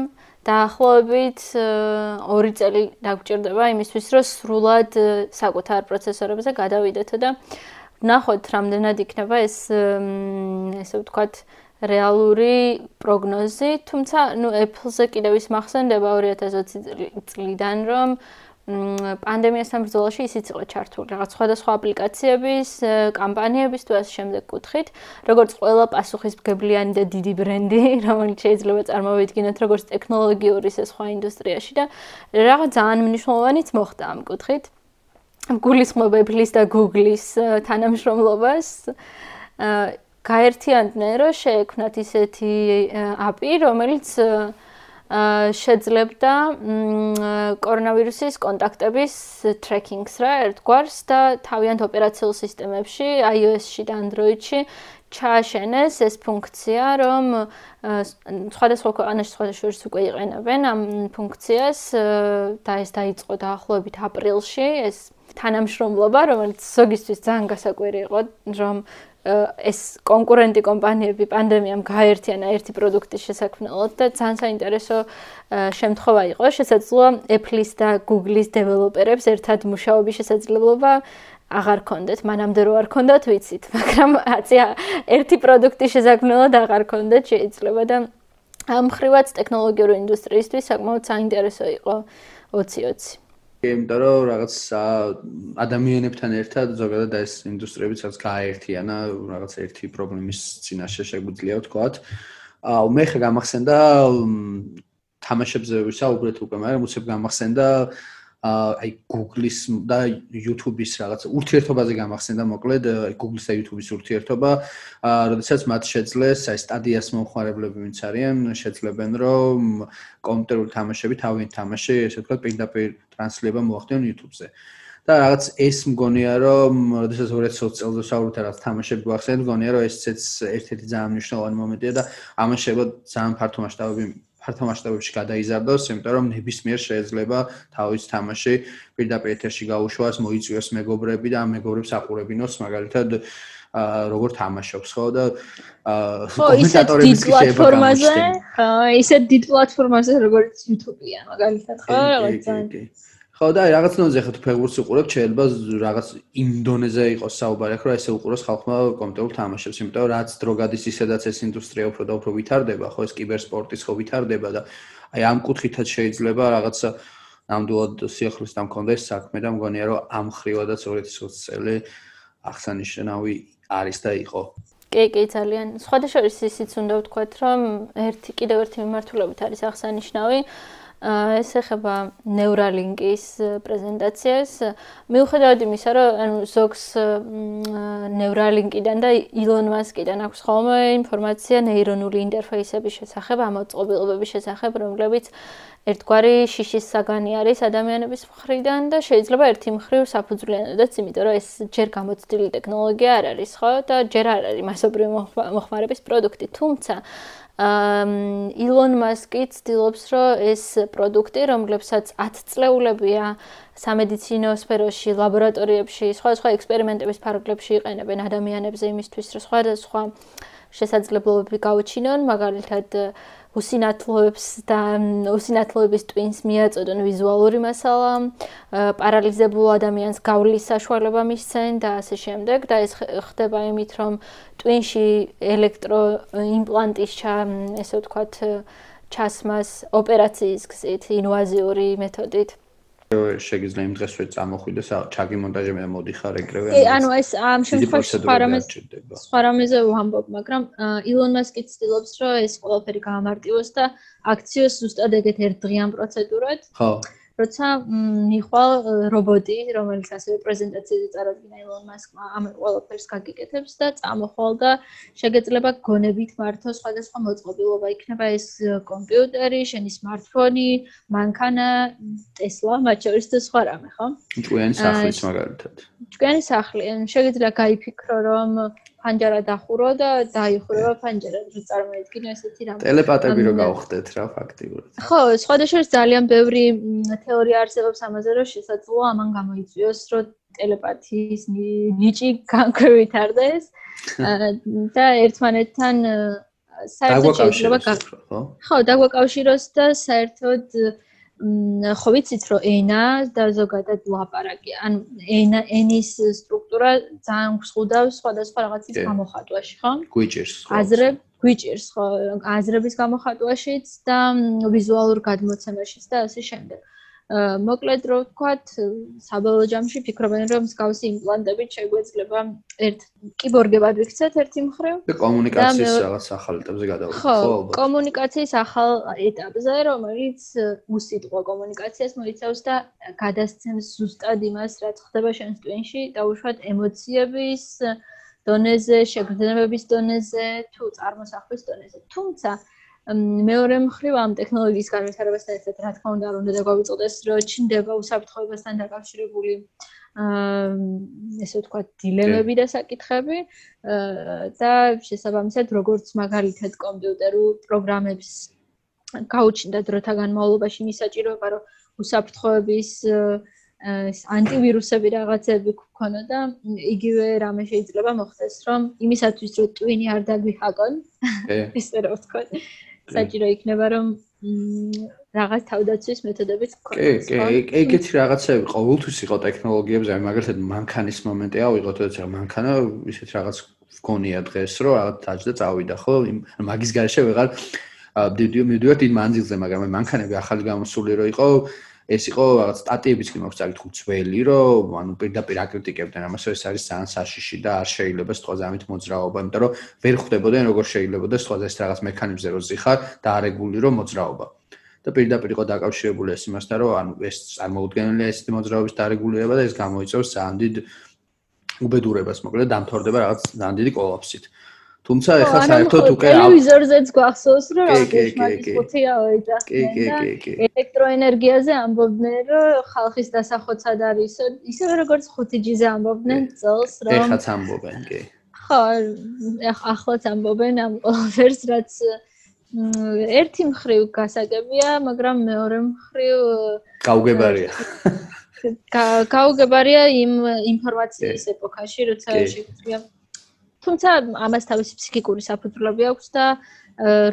[SPEAKER 2] დაახლოებით 2 წელი დაგჭირდება იმისთვის რომ სრულად საკუთარ პროცესორებზე გადავიდეთო და ნახოთ რამდენად იქნება ეს ესე ვთქვათ რეალური პროგნოზი თუმცა ნუ Apple-ზე კიდევ ის მახსენდება 2020 წლიდან რომ პანდემიასთან ბრძოლაში ისიც იყო ჩართული რაღაც სხვადასხვა აპლიკაციების, კამპანიების თუ ასე შემდეგ კუთხით, როგორც ყველა პასუხისმგებლიანი და დიდი ბრენდი, *laughs* რომელიც შეიძლება წარმოვიდგინოთ როგორც ტექნოლოგიური ისე სხვა ინდუსტრიაში და რაღაც ძალიან მნიშვნელოვანიც მოხდა ამ კუთხით. გულისხმობ Apple-ის და Google-ის თანამშრომლობას. გაერთიანდნენ, რომ შეექმნათ ისეთი API, რომელიც შეძლებდა კორონავირუსის კონტაქტების ტრეკინგს რა ერთგვარს და თავიანთ ოპერაციულ სისტემებში iOS-ში და Android-ში ჩააშენეს ეს ფუნქცია, რომ სხვადასხვა ქვეყანაში სხვადასხვა შორის უკვე იყენებენ ამ ფუნქციას და ეს დაიწყო დაახლოებით აპრილში ეს თანამშრომლობა, რომელიც ზოგისთვის ძალიან გასაკვირი იყო, რომ ეს კონკურენტი კომპანიები პანდემიამ გააერთიანა ერთი პროდუქტის შესაქმნელად და ძალიან საინტერესო შემთხვევა იყო. შესაძლოა Apple-ის და Google-ის დეველოპერებს ერთად მუშაობის შესაძლებლობა აღარ ქონდეთ, მანამდე რო არ ქონდათ, ვიცით, მაგრამ აცი ერთი პროდუქტის შესაქმნელად აღარ ქონდეთ შეიძლება და ამ ხრივაც ტექნოლოგიური ინდუსტრიისთვის საკმაოდ საინტერესო იყო 2020.
[SPEAKER 1] იმიტომ რომ რაღაც ადამიანებთან ერთად ზოგადად ეს ინდუსტრიებიც რაც გააერთიანა რაღაც ერთი პრობლემის წინაშე შეგვიძლია ვთქვათ. აუ მე ხა გამახსენდა თამაშებზე ვისაუბრეთ უკვე, მაგრამ უცებ გამახსენდა აი Google-ის და YouTube-ის რაღაც ურთიერთობაზე გამახსენდა მოკლედ Google-ის და YouTube-ის ურთიერთობა, როდესაც მათ შეძლეს აი სტადიას მომხმარებლები ვინც არიან, შეძლებენ რომ კომპიუტერული თამაშები თავიანთ თამაში, ესე ვთქვათ, პირდაპირ ტრანსლება მოახდინონ YouTube-ზე. და რაღაც ეს მგონია რომ როდესაც 2020 წელს ვსაუბრობთ რაღაც თამაშები გვახსენეთ, მგონია რომ ესეც ერთ-ერთი ძალიან მნიშვნელოვანი მომენტია და ამან შეიძლება ძალიან ფართო მასშტაბები ფართო მასშტაბებში გადაიზარდოს, იმიტომ რომ ნებისმიერ შეიძლება თავის თამაში პირდაპირ ეთერში გაუშვას, მოიწვიოს მეგობრები და ამ მეგობრებს აყურებინოს, მაგალითად როგორ თამაშობს ხო და
[SPEAKER 2] აა კომენტატორების პლატფორმაზე, აა ისეთ დიდ პლატფორმაზე როგორც YouTube-ია, მაგალითად ხო, რაღაც ძალიან
[SPEAKER 1] ხო და რაღაცნაირად ხეთ ფეგურს უყურებ, შეიძლება რაღაც იმ დონეზე იყოს საუბარი, ხო, ესე უყუროს ხალხმა კომპიუტერულ თამაშებს, იმიტომ რაც დრო გადის ისედაც ეს ინდუსტრია უფრო და უფრო ვითარდება, ხო, ეს კიბერსპორტის ხო ვითარდება და აი ამ კუთხითაც შეიძლება რაღაც ნამდვილად სიახლოვესთან მქონდეს საქმე და მგონია რომ ამ ხრივადაც 2020 წელი აღსანიშნავი არის და იყო.
[SPEAKER 2] კი, კი, ძალიან. სხვადასხვა ისიც უნდა ვთქვათ, რომ ერთი კიდევ ერთი მიმართულებით არის აღსანიშნავი. ეს ეხება Neuralink-ის პრეზენტაციას. მიუხედავად იმისა, რომ ანუ ზოგს Neuralink-იდან და Elon Musk-იდან აქვს ხოლმე ინფორმაცია ნეირონული ინტერფეისების შესახებ, ამოწყობილობების შესახებ, რომლებიც ერთგვარი შიშის საგანი არის ადამიანების მხრიდან და შეიძლება ერთი მხრივ საფუძვლიანოდაც, იმიტომ რომ ეს ჯერ გამოცდილი ტექნოლოგია არ არის, ხო? და ჯერ არ არის მასობრივი მოხმარების პროდუქტი, თუმცა ილონ მასკი ცდილობს, რომ ეს პროდუქტი, რომლებსაც 10 წლეულებია სამედიცინო სფეროში, ლაბორატორიებში, სხვადასხვა ექსპერიმენტების ფარგლებში იყენებენ ადამიანებზე იმისთვის, რომ სხვადასხვა შესაძლებლობები გაუჩინონ, მაგალითად უსინათლოებს და უსინათლოების ტვინს მიაწოდონ ვიზუალური მასალა, პარალიზებულ ადამიანს გავლის საშუალება მისცენ და ასე შემდეგ და ეს ხდება იმით, რომ ტვინში ელექტროიმპლანტის ჩა, ესე ვთქვათ, ჩასმას ოპერაციის გზით, ინვაზიური მეთოდით.
[SPEAKER 1] შეგიძლია იმ დღესვე წამოხვიდეს ჩაგიმონტაჟე მე მოდიხარ ეგრევე
[SPEAKER 2] კი ანუ ეს ამ შემთხვევაში სხვა რამეს სხვა რამეზე ვამბობ მაგრამ ილონ მასკი ცდილობს რომ ეს ყველაფერი გაამარტივოს და აქციოს ზუსტად ეგეთ ერთდღიან პროცედურად.
[SPEAKER 1] ხო
[SPEAKER 2] როცა მიხვალ რობოტი, რომელიც ასევე პრეზენტაციაზე წარადგინა ილონ მასკმა, ამ ყველაფერს გაგიკეთებს და წამოხვალ და შეგეძლება გონებით მართო სხვადასხვა მოწყობილობა. იქნება ეს კომპიუტერი, შენი smartphone, მანქანა, Tesla, მათ შორის და სხვა რამე, ხო?
[SPEAKER 1] ჭკვიანი სახლის მაგალითად.
[SPEAKER 2] ჭკვიანი სახლი, შეგეძლება გაიფიქრო, რომ ფანჯარა დახურო და დაიხურება ფანჯარა, რომ წარმოედგინო ესეთი რამე.
[SPEAKER 1] ტელეპათები რო გავხდეთ რა ფაქტიურად.
[SPEAKER 2] ხო, სხვადასხვა ძალიან ბევრი თეორია არსებობს ამაზე, რომ შესაძლოა ამან გამოიწვიოს, რომ ტელეპათიის ნიჭი განკვევითარდეს *laughs* და ერთმანეთთან საერთოდ შეიძლება
[SPEAKER 1] ხო?
[SPEAKER 2] ხო, დაგვაკავშიროს და საერთოდ ხო ვიცით რომ ენა და ზოგადად ლაპარაკი ან ენა ენის სტრუქტურა ძალიან გსხუდავს სხვადასხვა რაღაცის გამოხატვაში ხო?
[SPEAKER 1] გვიჭირს
[SPEAKER 2] ხო? აზრე გვიჭირს ხო? აზრების გამოხატვაშიც და ვიზუალურ გადმოცემაშიც და ასე შემდეგ. მოკლედ რო ვთქვათ, საბოლოო ჯამში ფიქრობენ რომ მსგავსი იმპლანტებით შეგვეძლება ერთ კიბორგებად ვიქცეთ ერთი მხრივ
[SPEAKER 1] და კომუნიკაციის რაღაც ახალ ეტაპზე გადავიდეთ,
[SPEAKER 2] ხო ალბათ. კომუნიკაციის ახალ ეტაპზე, რომელიც უსიტყვო კომუნიკაციას მოიცავს და გადასცემს ზუსტად იმას, რაც ხდება შენს ტვინში, დაუშვათ ემოციების დონეზე, შეგრძნებების დონეზე, თუ წარმოსახვის დონეზე. თუმცა მეორე მხრივ ამ ტექნოლოგიის განვითარებასთან ერთად რა თქმა უნდა უნდა დაგვიწოდეს რომ ჩნდება უსაფრთხოებასთან დაკავშირებული აა ესე ვთქვათ დილემები და საკითხები და შესაბამისად როგორც მაგალითად კომპიუტერულ პროგრამებს გაუჩნდა დროთა განმავლობაში მისაჭიროება რომ უსაფრთხოების ეს ანტივირუსები რაღაცები გქონოდა იგივე რამე შეიძლება მოხდეს რომ იმისათვის რომ ტვინი არ დაგვიჰაკონ ესე რა ვთქვათ საჭირო იქნება რომ რაღაც თავდაცვის მეთოდებით
[SPEAKER 1] გქონდეს. კი, კი, ეგეთი რაღაცები ყოველთვის იყო ტექნოლოგიებზე, აი მაგალითად მანქანის მომენტი ავიღოთ, თორე მანქანა ისეთ რაღაც გქონია დღეს, რომ რაღაც დაჭდა წავიდა, ხო? მაგის garaშე ვეღარ მიდივართ იმ მანძილზე, მაგრამ მანქანები ახალი გამოსული რო იყო, ეს იყო რაღაც სტატიებიც კი მაქვს წაკითხულ ძველი, რომ ანუ პირდაპირ აკრიტიკებდნენ ამას, ეს არის ძალიან საშიში და არ შეიძლება სწორად ამით მოძრაობა, იმიტომ რომ ვერ ხვდებოდნენ როგორ შეიძლება სწორად ეს რაღაც მექანიზმზე რო ზიხარ და არეგულირო მოძრაობა. და პირდაპირ იყო დაკავშირებული ეს იმასთან, რომ ანუ ეს წარმოუდგენელია ეს მოძრაობის დარეგულირება და ეს გამოიწვევს ძალიან დიდ უბედურებას, მოკლედ დამთავრდება რაღაც ძალიან დიდი კოლაფსით. თუმცა ეხლა საერთოდ უკვე
[SPEAKER 2] ტელევიზორზეც გვახსოვს რომ რაკეშმაკის ფოთია ოიძახდნენ და ელექტროენერგიაზე ამბობდნენ რომ ხალხის დასახოცად არის ისე როგორც 5G-ზე ამბობდნენ წელს
[SPEAKER 1] რომ ეხაც ამბობენ კი
[SPEAKER 2] ხო ახლაც ამბობენ ამ ყველაფერს რაც ერთი მხრივ გასაგებია მაგრამ მეორე მხრივ
[SPEAKER 1] გაუგებარია
[SPEAKER 2] გაუგებარია იმ ინფორმაციის ეპოქაში როცა შეგვიძლია თუმცა ამას თავისი ფსიქიკური საფუძვლები აქვს და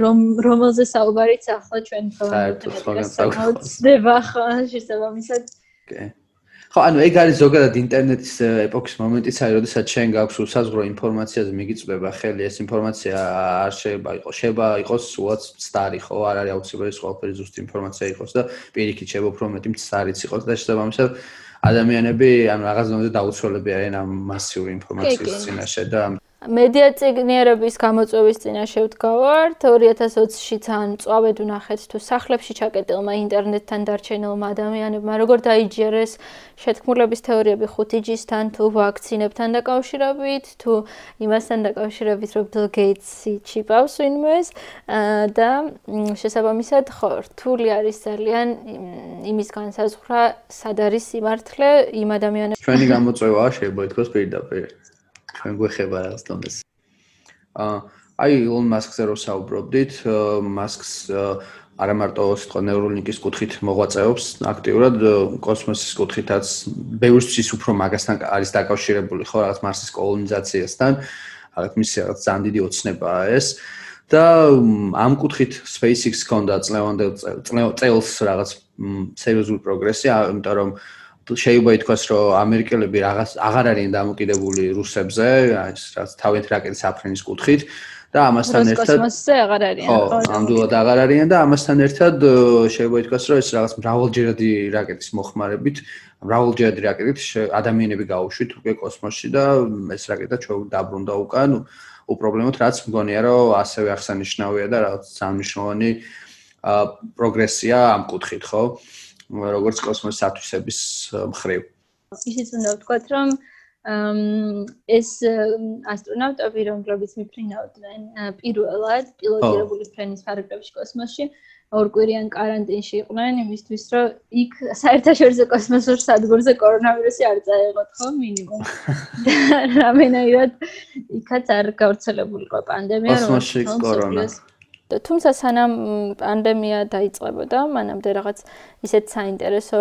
[SPEAKER 2] რომ რომელზე საუბარიც ახლა ჩვენ
[SPEAKER 1] თვალსაჩინო
[SPEAKER 2] ხდება ხო შესაბამისად.
[SPEAKER 1] კი. ხო ანუ ეგ არის ზოგადად ინტერნეტის ეპოქის მომენტიც აი როდესაც შენ გაქვს უსაზღრო ინფორმაციაზე მიგიწვება ხელი ეს ინფორმაცია არ შეიძლება იყოს შეიძლება იყოს სულაც სტარი ხო? არ არის აუცილებელი ყველაფერი ზუსტი ინფორმაცია იყოს და პირიქით შეიძლება უფრო მეტი მცდარიც იყოს და შესაბამისად ადამიანები ანუ რაღაც დონეზე დაუცველებია ამ მასიური ინფორმაციის წინაშე და
[SPEAKER 2] მედია ციგნიერების გამოწვევის წინაშე ვდგავართ 2020-ში ძალიან წვავედ ვნახეთ თუ სახლებში ჩაკეტილმა ინტერნეტთან დარჩენილმა ადამიანებმა როგორ დაიჯერეს შეთქმულების თეორიები 5G-სთან თუ ვაქცინებთან დაკავშირებით თუ იმასთან დაკავშირებით რომ Bill Gates-ი ჩიპავს ვინმეს და შესაბამისად ხო რთული არის ძალიან იმის განსაზღვრა სად არის სიმართლე იმ ადამიანებს
[SPEAKER 1] ჩვენი გამოწვევაა შეიძლება ითქვას პირდაპირ ჩვენ გვეხება რაღაც დონეს. აა აი ილონ მასკზე რო საუბრობდით, მასკს არა მარტო სიტყვა ნეუროლინკის კუთხით მოღვაწეობს აქტიურად კოსმოსის კუთხითაც ბევრს უფრო მაგასთან არის დაკავშირებული ხო რაღაც მარსის კოლონიზაციასთან. რაღაც მისი რაღაც ძალიან დიდი ოცნებაა ეს. და ამ კუთხით SpaceX კონდა წლევანდელ წელს რაღაც სერიოზული პროგრესი, იმიტომ რომ შეიძლება ითქვას, რომ ამერიკელები რაღაც აღარ არიან დამოკიდებული რუსებზე, ეს რაც თავით რაკეტის აფრენის კუთხით და ამასთან ერთად
[SPEAKER 2] კოსმოსზე აღარ არიან.
[SPEAKER 1] ხო ამდულად აღარ არიან და ამასთან ერთად შეიძლება ითქვას რომ ეს რაღაც მრავალჯერადი რაკეტის მოხმარებით მრავალჯერადი რაკეტით ადამიანები გაუშვით უკვე კოსმოსში და ეს რაკეტა ჩვენ დაბრუნდა უკან უპრობლემოდ რაც მგონია რომ ასევე აღსანიშნავია და რაღაც სამნიშნავანი პროგრესია ამ კუთხით ხო როგორც კოსმოსის ათვისების მხრივ.
[SPEAKER 2] ისიც უნდა ვთქვათ, რომ ეს ასტრონავტები, რომლებიც მიფრინავდნენ პირველად პილოტირებული ფრენის ფარგლებში კოსმოსში, ორკვირიან каранტინში იყვნენ იმისთვის, რომ იქ საერთაშორისო კოსმოსურ სადგურზე კორონავირუსი არ წაეღოთ ხო მინიმუმ. *laughs* და რამენაირად იქაც არ გავრცელებულიყო პანდემია, რომელიც
[SPEAKER 1] კოსმოსში კორონა.
[SPEAKER 2] თუმცა სანამ პანდემია დაიწყებოდა მანამდე რაღაც ისეთ საინტერესო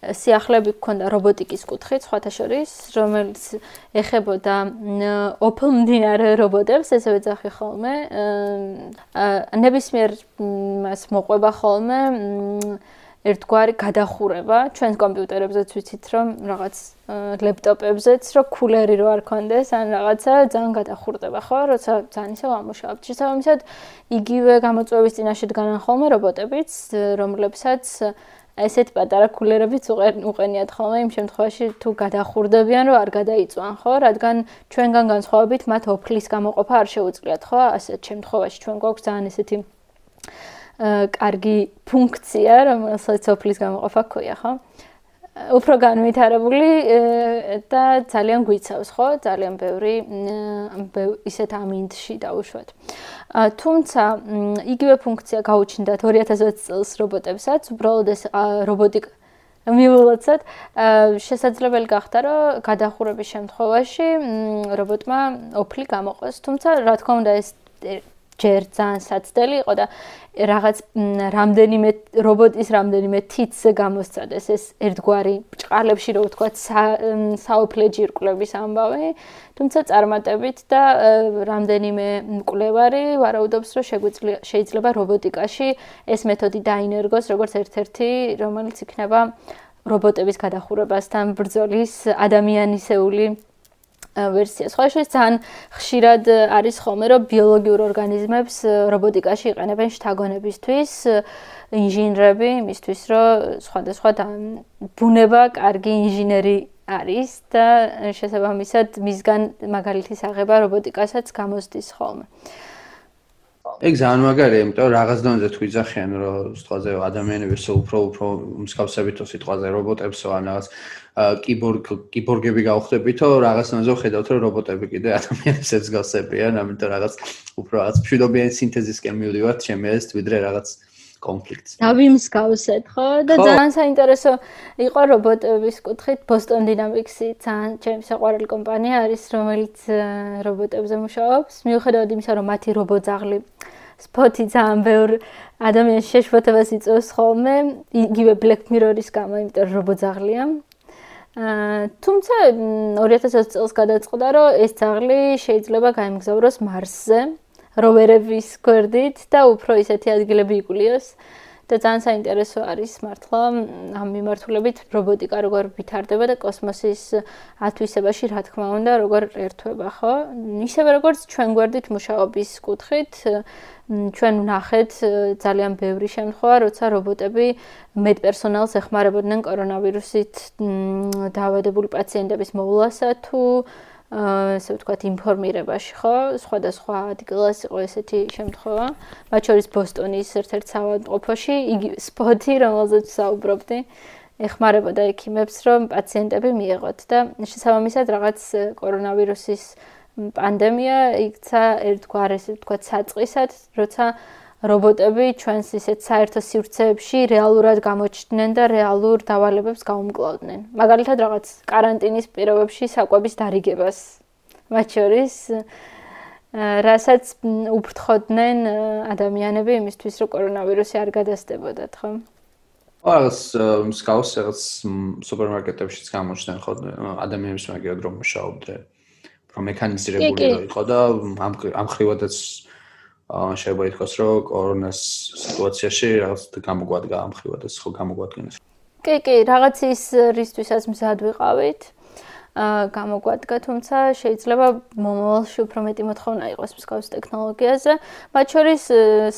[SPEAKER 2] სიახლეები გქონდა რობოტიკის კუთხით, სხვათა შორის, რომელიც ეხებოდა ოფლ მდინარე რობოტებს, ესე ვეძახი ხოლმე. ნებისმიერ მას მოყვება ხოლმე ერთგვარი გადახურება ჩვენს კომპიუტერებზეც ვიცით რომ რაღაც ლეპტოპებზეც რომ კულერი რო არ კონდეს ან რაღაცა ძალიან გადახურდება ხო? როცა ძალიან ისე ამუშავებთ. შესაბამისად იგივე გამოწვევის წინაშე დგანან ხოლმე რობოტებიც რომლებსაც ესეთ პატარა კულერებიც უყენიათ ხოლმე იმ შემთხვევაში თუ გადახურდებიან რომ არ გადაიწვან ხო? რადგან ჩვენგან განსხვავებით მათ ოფლის გამოყოფა არ შეუძლიათ ხო? ასეთ შემთხვევაში ჩვენ გვაქვს ძალიან ესეთი კარგი ფუნქცია რომელსაც ოფლის გამოყოფა ქვია ხო უფრო განვითარებული და ძალიან გვიცავს ხო ძალიან ბევრი ისეთ ამინდში დაუშვათ. თუმცა იგივე ფუნქცია გაუჩნდათ 2020 წელს რობოტებსაც, უბრალოდ ეს რობოტიკა მიულოცოთ, შესაძლებელი გახდა, რომ გადახურების შემთხვევაში რობოტმა ოფლი გამოყოს. თუმცა რა თქმა უნდა ეს ჯერ ძალიან საცდელი იყო და რაღაც რამდენიმე რობოტის რამდენიმე თითზე გამოსცადეს. ეს ერთგვარი ბჭყალებში რო ვთქვა საოფლე ჯირკვლების ამბავი. თუმცა წარმატებით და რამდენიმე მკვლევარი ვარაუდობს რომ შეიძლება რობოტიკაში ეს მეთოდი დაინერგოს როგორც ერთ-ერთი რომელიც იქნება რობოტების გადახურებასთან ბრძოლის ადამიანისეული ვერსია. სხვა შეიძლება ძალიან ხშირად არის ხოლმე რომ ბიოლოგიურ ორგანიზმებს რობოტიკაში იყენებენ შთაგონებისთვის, ინჟინრები, იმისთვის რომ სხვადასხვა ბუნება კარგი ინჟინერი არის და შესაბამისად მისგან მაგალითის აღება რობოტიკასაც გამოსდის ხოლმე.
[SPEAKER 1] ეგ ძალიან მაგარია, იმიტომ რაღაც დონეზე თუ იძახიან, რომ სიტყვაზე ადამიანები ისე უფრო უფრო მსგავსებითო სიტყვაზე რობოტებსო ან რაღაც კიბორგ კიბორგები გავხდებითო, რაღაც დონეზე ხედავთ, რომ რობოტები კიდე ადამიანებს მსგავსებიან, ამიტომ რაღაც უფრო რაღაც მშვიდობიანი სინთეზისკენ მივდივართ ჩემი ეს ვიდრე რაღაც კონფლიქტს.
[SPEAKER 2] დავიმსგავსეთ, ხო? და ძალიან საინტერესო იყო რობოტების კუთხით Boston Dynamics-ი, ძალიან ჩემი საყვარელი კომპანია არის, რომელიც რობოტებზე მუშაობს. მიუხედავად იმისა, რომ მათი რობოტძაღლი სპოტი ძალიან ბევრ ადამიანს შეშფოთებას იწვევს ხოლმე, იგივე Black Mirror-ის გამო, იმიტომ რომ რობოტძაღლია. აა თუმცა 2020 წელს გადაწყდა, რომ ეს ძაღლი შეიძლება გაემგზავროს მარსზე. როვერების გვერდით და უფრო ისეთი ადგილები იკულიოს და ძალიან საინტერესო არის მართლა ამ მიმართულებით რობოტიკა როგორ ვითარდება და კოსმოსის ათვისებაში რა თქმა უნდა როგორ ერთვება ხო? ისევე როგორც ჩვენ გვერდით მუშაობის კუთხით ჩვენ ვნახეთ ძალიან ბევრი შემთხვევა როცა რობოტები მედპერსონალს ეხმარებოდნენ კორონავირუსით დაავადებული პაციენტების მოვლასა თუ ასე ვთქვათ ინფორმირებაში ხო? სხვადასხვა ადგილას იყო ესეთი შემთხვევა. მათ შორის ბოსტონის ერთ-ერთ საავადმყოფოში იგი სპოტი რომელზეც საუბრობდი ეხმარებოდა ექიმებს რომ პაციენტები მიეღოთ და შესაბამისად რაღაც კორონავირუსის პანდემია იქცა ერთგვარ ესე ვთქვათ საწყისად როცა რობოტები ჩვენს ისეთ საერთო სივრცეებში რეალურად გამოჩნდნენ და რეალურ დავალებებს გაუმკლავდნენ. მაგალითად, რაღაც каранტინის პირობებში საკვების დარიგებას. მათ შორის რასაც უფრთხოდნენ ადამიანები იმისთვის, რომ კორონავირუსი არ გადასდებოდათ, ხო?
[SPEAKER 1] რაღაც მსგავს რაღაც სუპერმარკეტებშიც გამოჩნდნენ ხო ადამიანებს მაგიოდ რომ მუშაობდნენ. რომ მექანიზირებული იყო და ამ ამ ხრივადაც შეიძლება ითქვას, რომ კორონას სიტუაციაში რაღაც გამოგვადგა ამხრივად ეს ხო გამოგვადგინეს.
[SPEAKER 2] კი, კი, რაღაც ის რისთვისაც მზად ვიყავით. გამოგვადგა, თუმცა შეიძლება მომავალში უფრო მეტი მოთხოვნა იყოს მსგავს ტექნოლოგიაზე. მათ შორის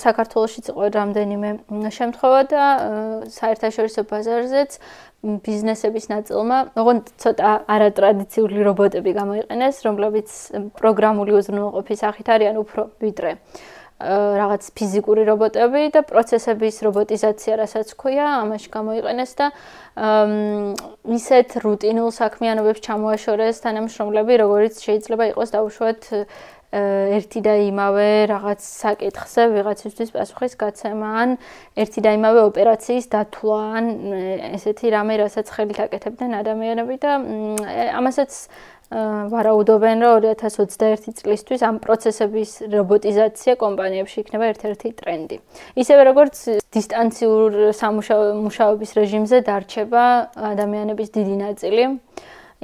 [SPEAKER 2] საქართველოსიც იყო რამდენიმე შემთხვევა და საერთაშორისო ბაზარზეც ბიზნესების ნაწილმა, ოღონდ ცოტა არატრადიციული რობოტები გამოიყენეს, რომლებიც პროგრამული უზრუნველყოფის სახით არიან უფრო ვიდრე რაღაც ფიზიკური რობოტები და პროცესების რობოტიზაცია, რასაც ქვია, ამაში გამოიყენეს და ისეთ რუტინულ საქმიანობებს ჩამოაშორეს თანამშრომლები, როგორიც შეიძლება იყოს დაუშვათ ერთი და იმავე რაღაც საკითხზე ვიღაცისთვის პასუხის გაცემა ან ერთი და იმავე ოპერაციის დათვლა ან ესეთი რამე, რასაც ხელით აკეთებდნენ ადამიანები და ამასაც ვარაუდობენ, რომ 2021 წლისთვის ამ პროცესების რობოტიზაცია კომპანიებში იქნება ერთ-ერთი ტრენდი. ისევე როგორც დისტანციურ სამუშაობის რეჟიმზე დარჩება ადამიანების დიდი ნაწილი,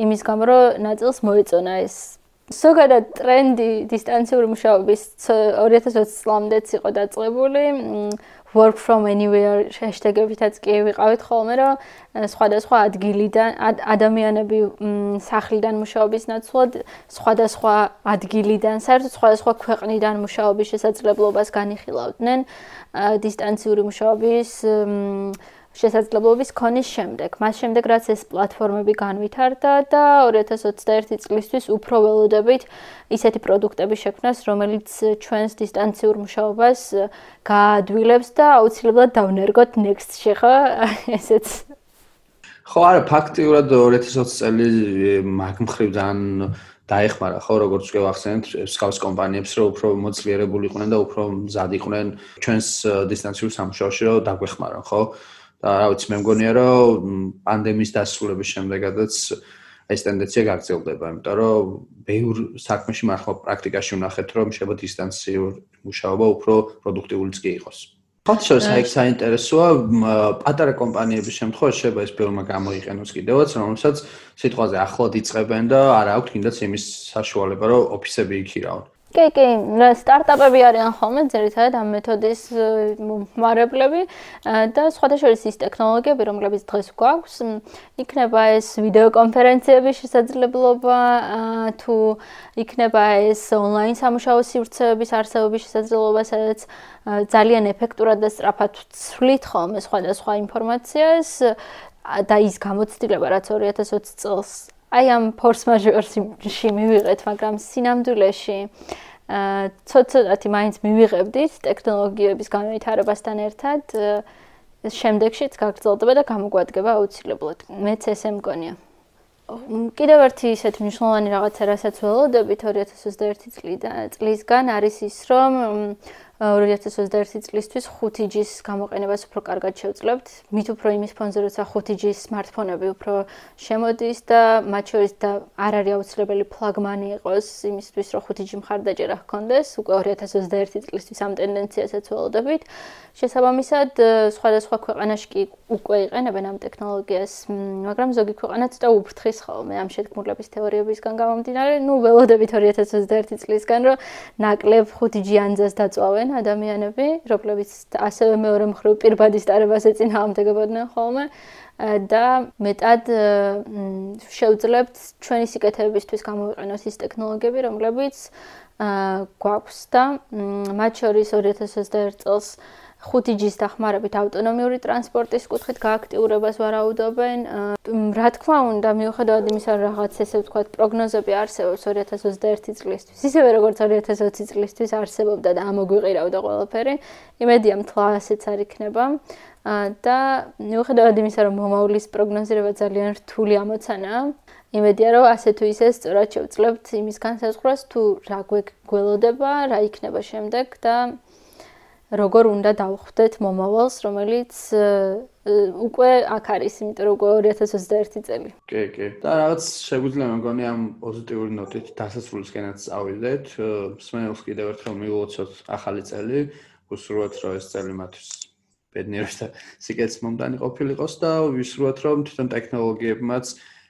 [SPEAKER 2] იმის გამო რომ ნაწილს მოეწონა ეს ზოგადად ტრენდი დისტანციური მუშაობის 2020 წლამდეც იყო დაწყებული. Work from anywhere ჰეშტეგებითაც კი ვიყავით ხოლმე, რომ სხვადასხვა ადგილიდან ადამიანები სახლიდან მუშაობის ნაცვლად სხვადასხვა ადგილიდან, საერთოდ სხვადასხვა ქვეყნიდან მუშაობის შესაძლებლობას განიხილავდნენ დისტანციური მუშაობის შესაძლებლობის ქონის შემდეგ. მას შემდეგ რაც ეს პლატფორმები განვითარდა და 2021 წლისთვის უფრო ველოდებით ისეთი პროდუქტების შექმნას, რომელიც ჩვენს დისტანციურ მუშაობას გაადვილებს და აუცილებლად დავნერგოთ next-ში, ხო? *laughs* ესეც
[SPEAKER 1] ხო, არა, ფაქტიურად 2020 წელი მაგ მხრივ ძალიან დაეხმარა ხო როგორც კი ვახსენეთ სკავს კომპანიებს რომ უფრო მოძლიერებული იყვნენ და უფრო მზად იყვნენ ჩვენს დისტანციურ სამუშაოში რომ დაგვეხმარონ ხო და რა ვიცი მე მგონია რომ პანდემიის დასრულების შემდეგაც ეს ტენდენცია გაგრძელდება იმიტომ რომ ბევრ საქმეში მართლა პრაქტიკაში ვნახეთ რომ შეიძლება დისტანციურ მუშაობა უფრო პროდუქტიულიც კი იყოს. ფაქტშოს აი საინტერესოა პატარა კომპანიების შემთხვევაში შეიძლება ეს ფილმი გამოიყენოს კიდევაც რომელსაც სიტყვაზე ახლად იწებენ და არ აქვს კიდაც იმის საშუალება რომ ოფისები იქირავონ
[SPEAKER 2] კი, კი, სტარტაპები არიან ხოლმე ძირითადად ამ მეთოდის მომარებლები და სხვადასხვა ის ტექნოლოგიები, რომლებიც დღეს გვაქვს, იქნება ეს ვიდეო კონფერენციების შესაძლებლობა, თუ იქნება ეს ონლაინ სამუშაო სივრცეების არსებობის შესაძლებლობა, სადაც ძალიან ეფექტურად და სწრაფად ვცვლით ხოლმე სხვადასხვა ინფორმაციას და ის გამოცდილება, რაც 2020 წელს აი ამ ფორს მაჟორში მივიღეთ, მაგრამ სინამდვილეში აა ცოტ-ცოტათი მაინც მივიღებდით ტექნოლოგიების განვითარებასთან ერთად შემდეგშიც გაგრძელდება და გამოგვადგება აუცილებლად. მეც ესე მგონია. კიდევ ერთი ისეთი მნიშვნელოვანი რაღაცა, რასაც ველოდებით 2021 წლისგან არის ის, რომ 2021 წლისთვის 5G-ს გამოყენებას უფრო კარგად შევძლებთ. მით უფრო იმის ფონზე, როცა 5G-ს smartphone-ები უფრო შემოდის და მათ შორის და არ არის აუცილებელი ფლაგმანი იყოს იმისთვის, რომ 5G მხარდაჭერა ჰქონდეს. უკვე 2021 წლისთვის ამ ტენდენციასაც ველოდებით. შესაბამისად, სხვადასხვა ქვეყანაში კი უკვე იყენებენ ამ ტექნოლოგიას, მაგრამ ზოგი ქვეყანა ცოტა უფრთხის ხოლმე ამ შეთქმულების თეორიებისგან გამომდინარე. ნუ ველოდებით 2021 წლისგან, რომ ნაკლებ 5G ანძას დაწვავენ არიან ადამიანები, რომლებიც ასევე მეორე მხრივ პირბადის დარებას ეწინააღმდეგებოდნენ ხოლმე და მეტად შევძლებთ ჩვენი სიკეთებისთვის გამოვიყენოს ის ტექნოლოგიები, რომლებიც გვაქვს და მათ შორის 2021 წელს 5G-ს დახმარებით ავტონომიური ტრანსპორტის კუთხით გააქტიურებას ვარაუდობენ. რა თქმა უნდა, მიუხედავად იმისა, რომ რაღაც ესე ვთქვათ, პროგნოზები არსებობს 2021 წლისთვის, ისევე როგორც 2020 წლისთვის არსებობდა და ამოგვიყირავდა ყველაფერი, იმედია მთლა ასეც არ იქნება. და მიუხედავად იმისა, რომ მომავლის პროგნოზირება ძალიან რთული ამოცანაა, იმედია, რომ ასე თუ ისე სწორად შევძლებთ იმის განსაზღვრას, თუ რა გვეგველოდება, რა იქნება შემდეგ და როგორ უნდა დავხვდეთ მომავალს, რომელიც უკვე აქ არის, იმიტომ რომ უკვე 2021 წელი.
[SPEAKER 1] კი, კი. და რაღაც შეგვიძლია მგონი ამ პოზიტიური ნოტით დასასრულისკენაც წავიდეთ. მსმენელს კიდევ ერთხელ მიულოცოთ ახალი წელი. გუსურვოთ, რომ ეს წელი მათთვის ბედნიერის და სიკეთის მომდანი ყოფილიყოს და ვისურვოთ, რომ თვითონ ტექნოლოგიებმაც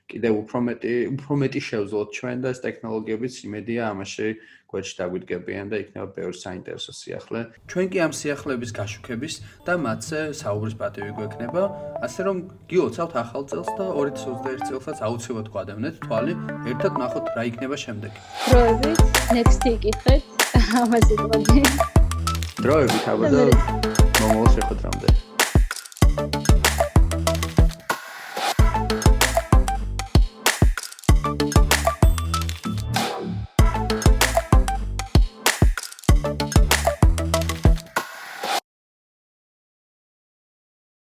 [SPEAKER 1] კიდევ უფრო მეტი უფრო მეტი შევძლოთ ჩვენ და ეს ტექნოლოგიებიც იმედია ამაში გვერდში დაგვიდგებიან და იქნება ბევრი საინტერესო სიახლე. ჩვენ კი ამ სიახლეების გაშუქების და მათზე საუბრის პატივი გვექნება, ასე რომ გიოცავთ ახალ წელს და 2021 წელსაც აუცილებლად გვადევნეთ თვალი, ერთად ნახოთ რა იქნება შემდეგ.
[SPEAKER 2] დროებით, next-ი იკითხეთ. ამაზე თქვი.
[SPEAKER 1] დროებით აბა და მომავალ შეხვედრამდე.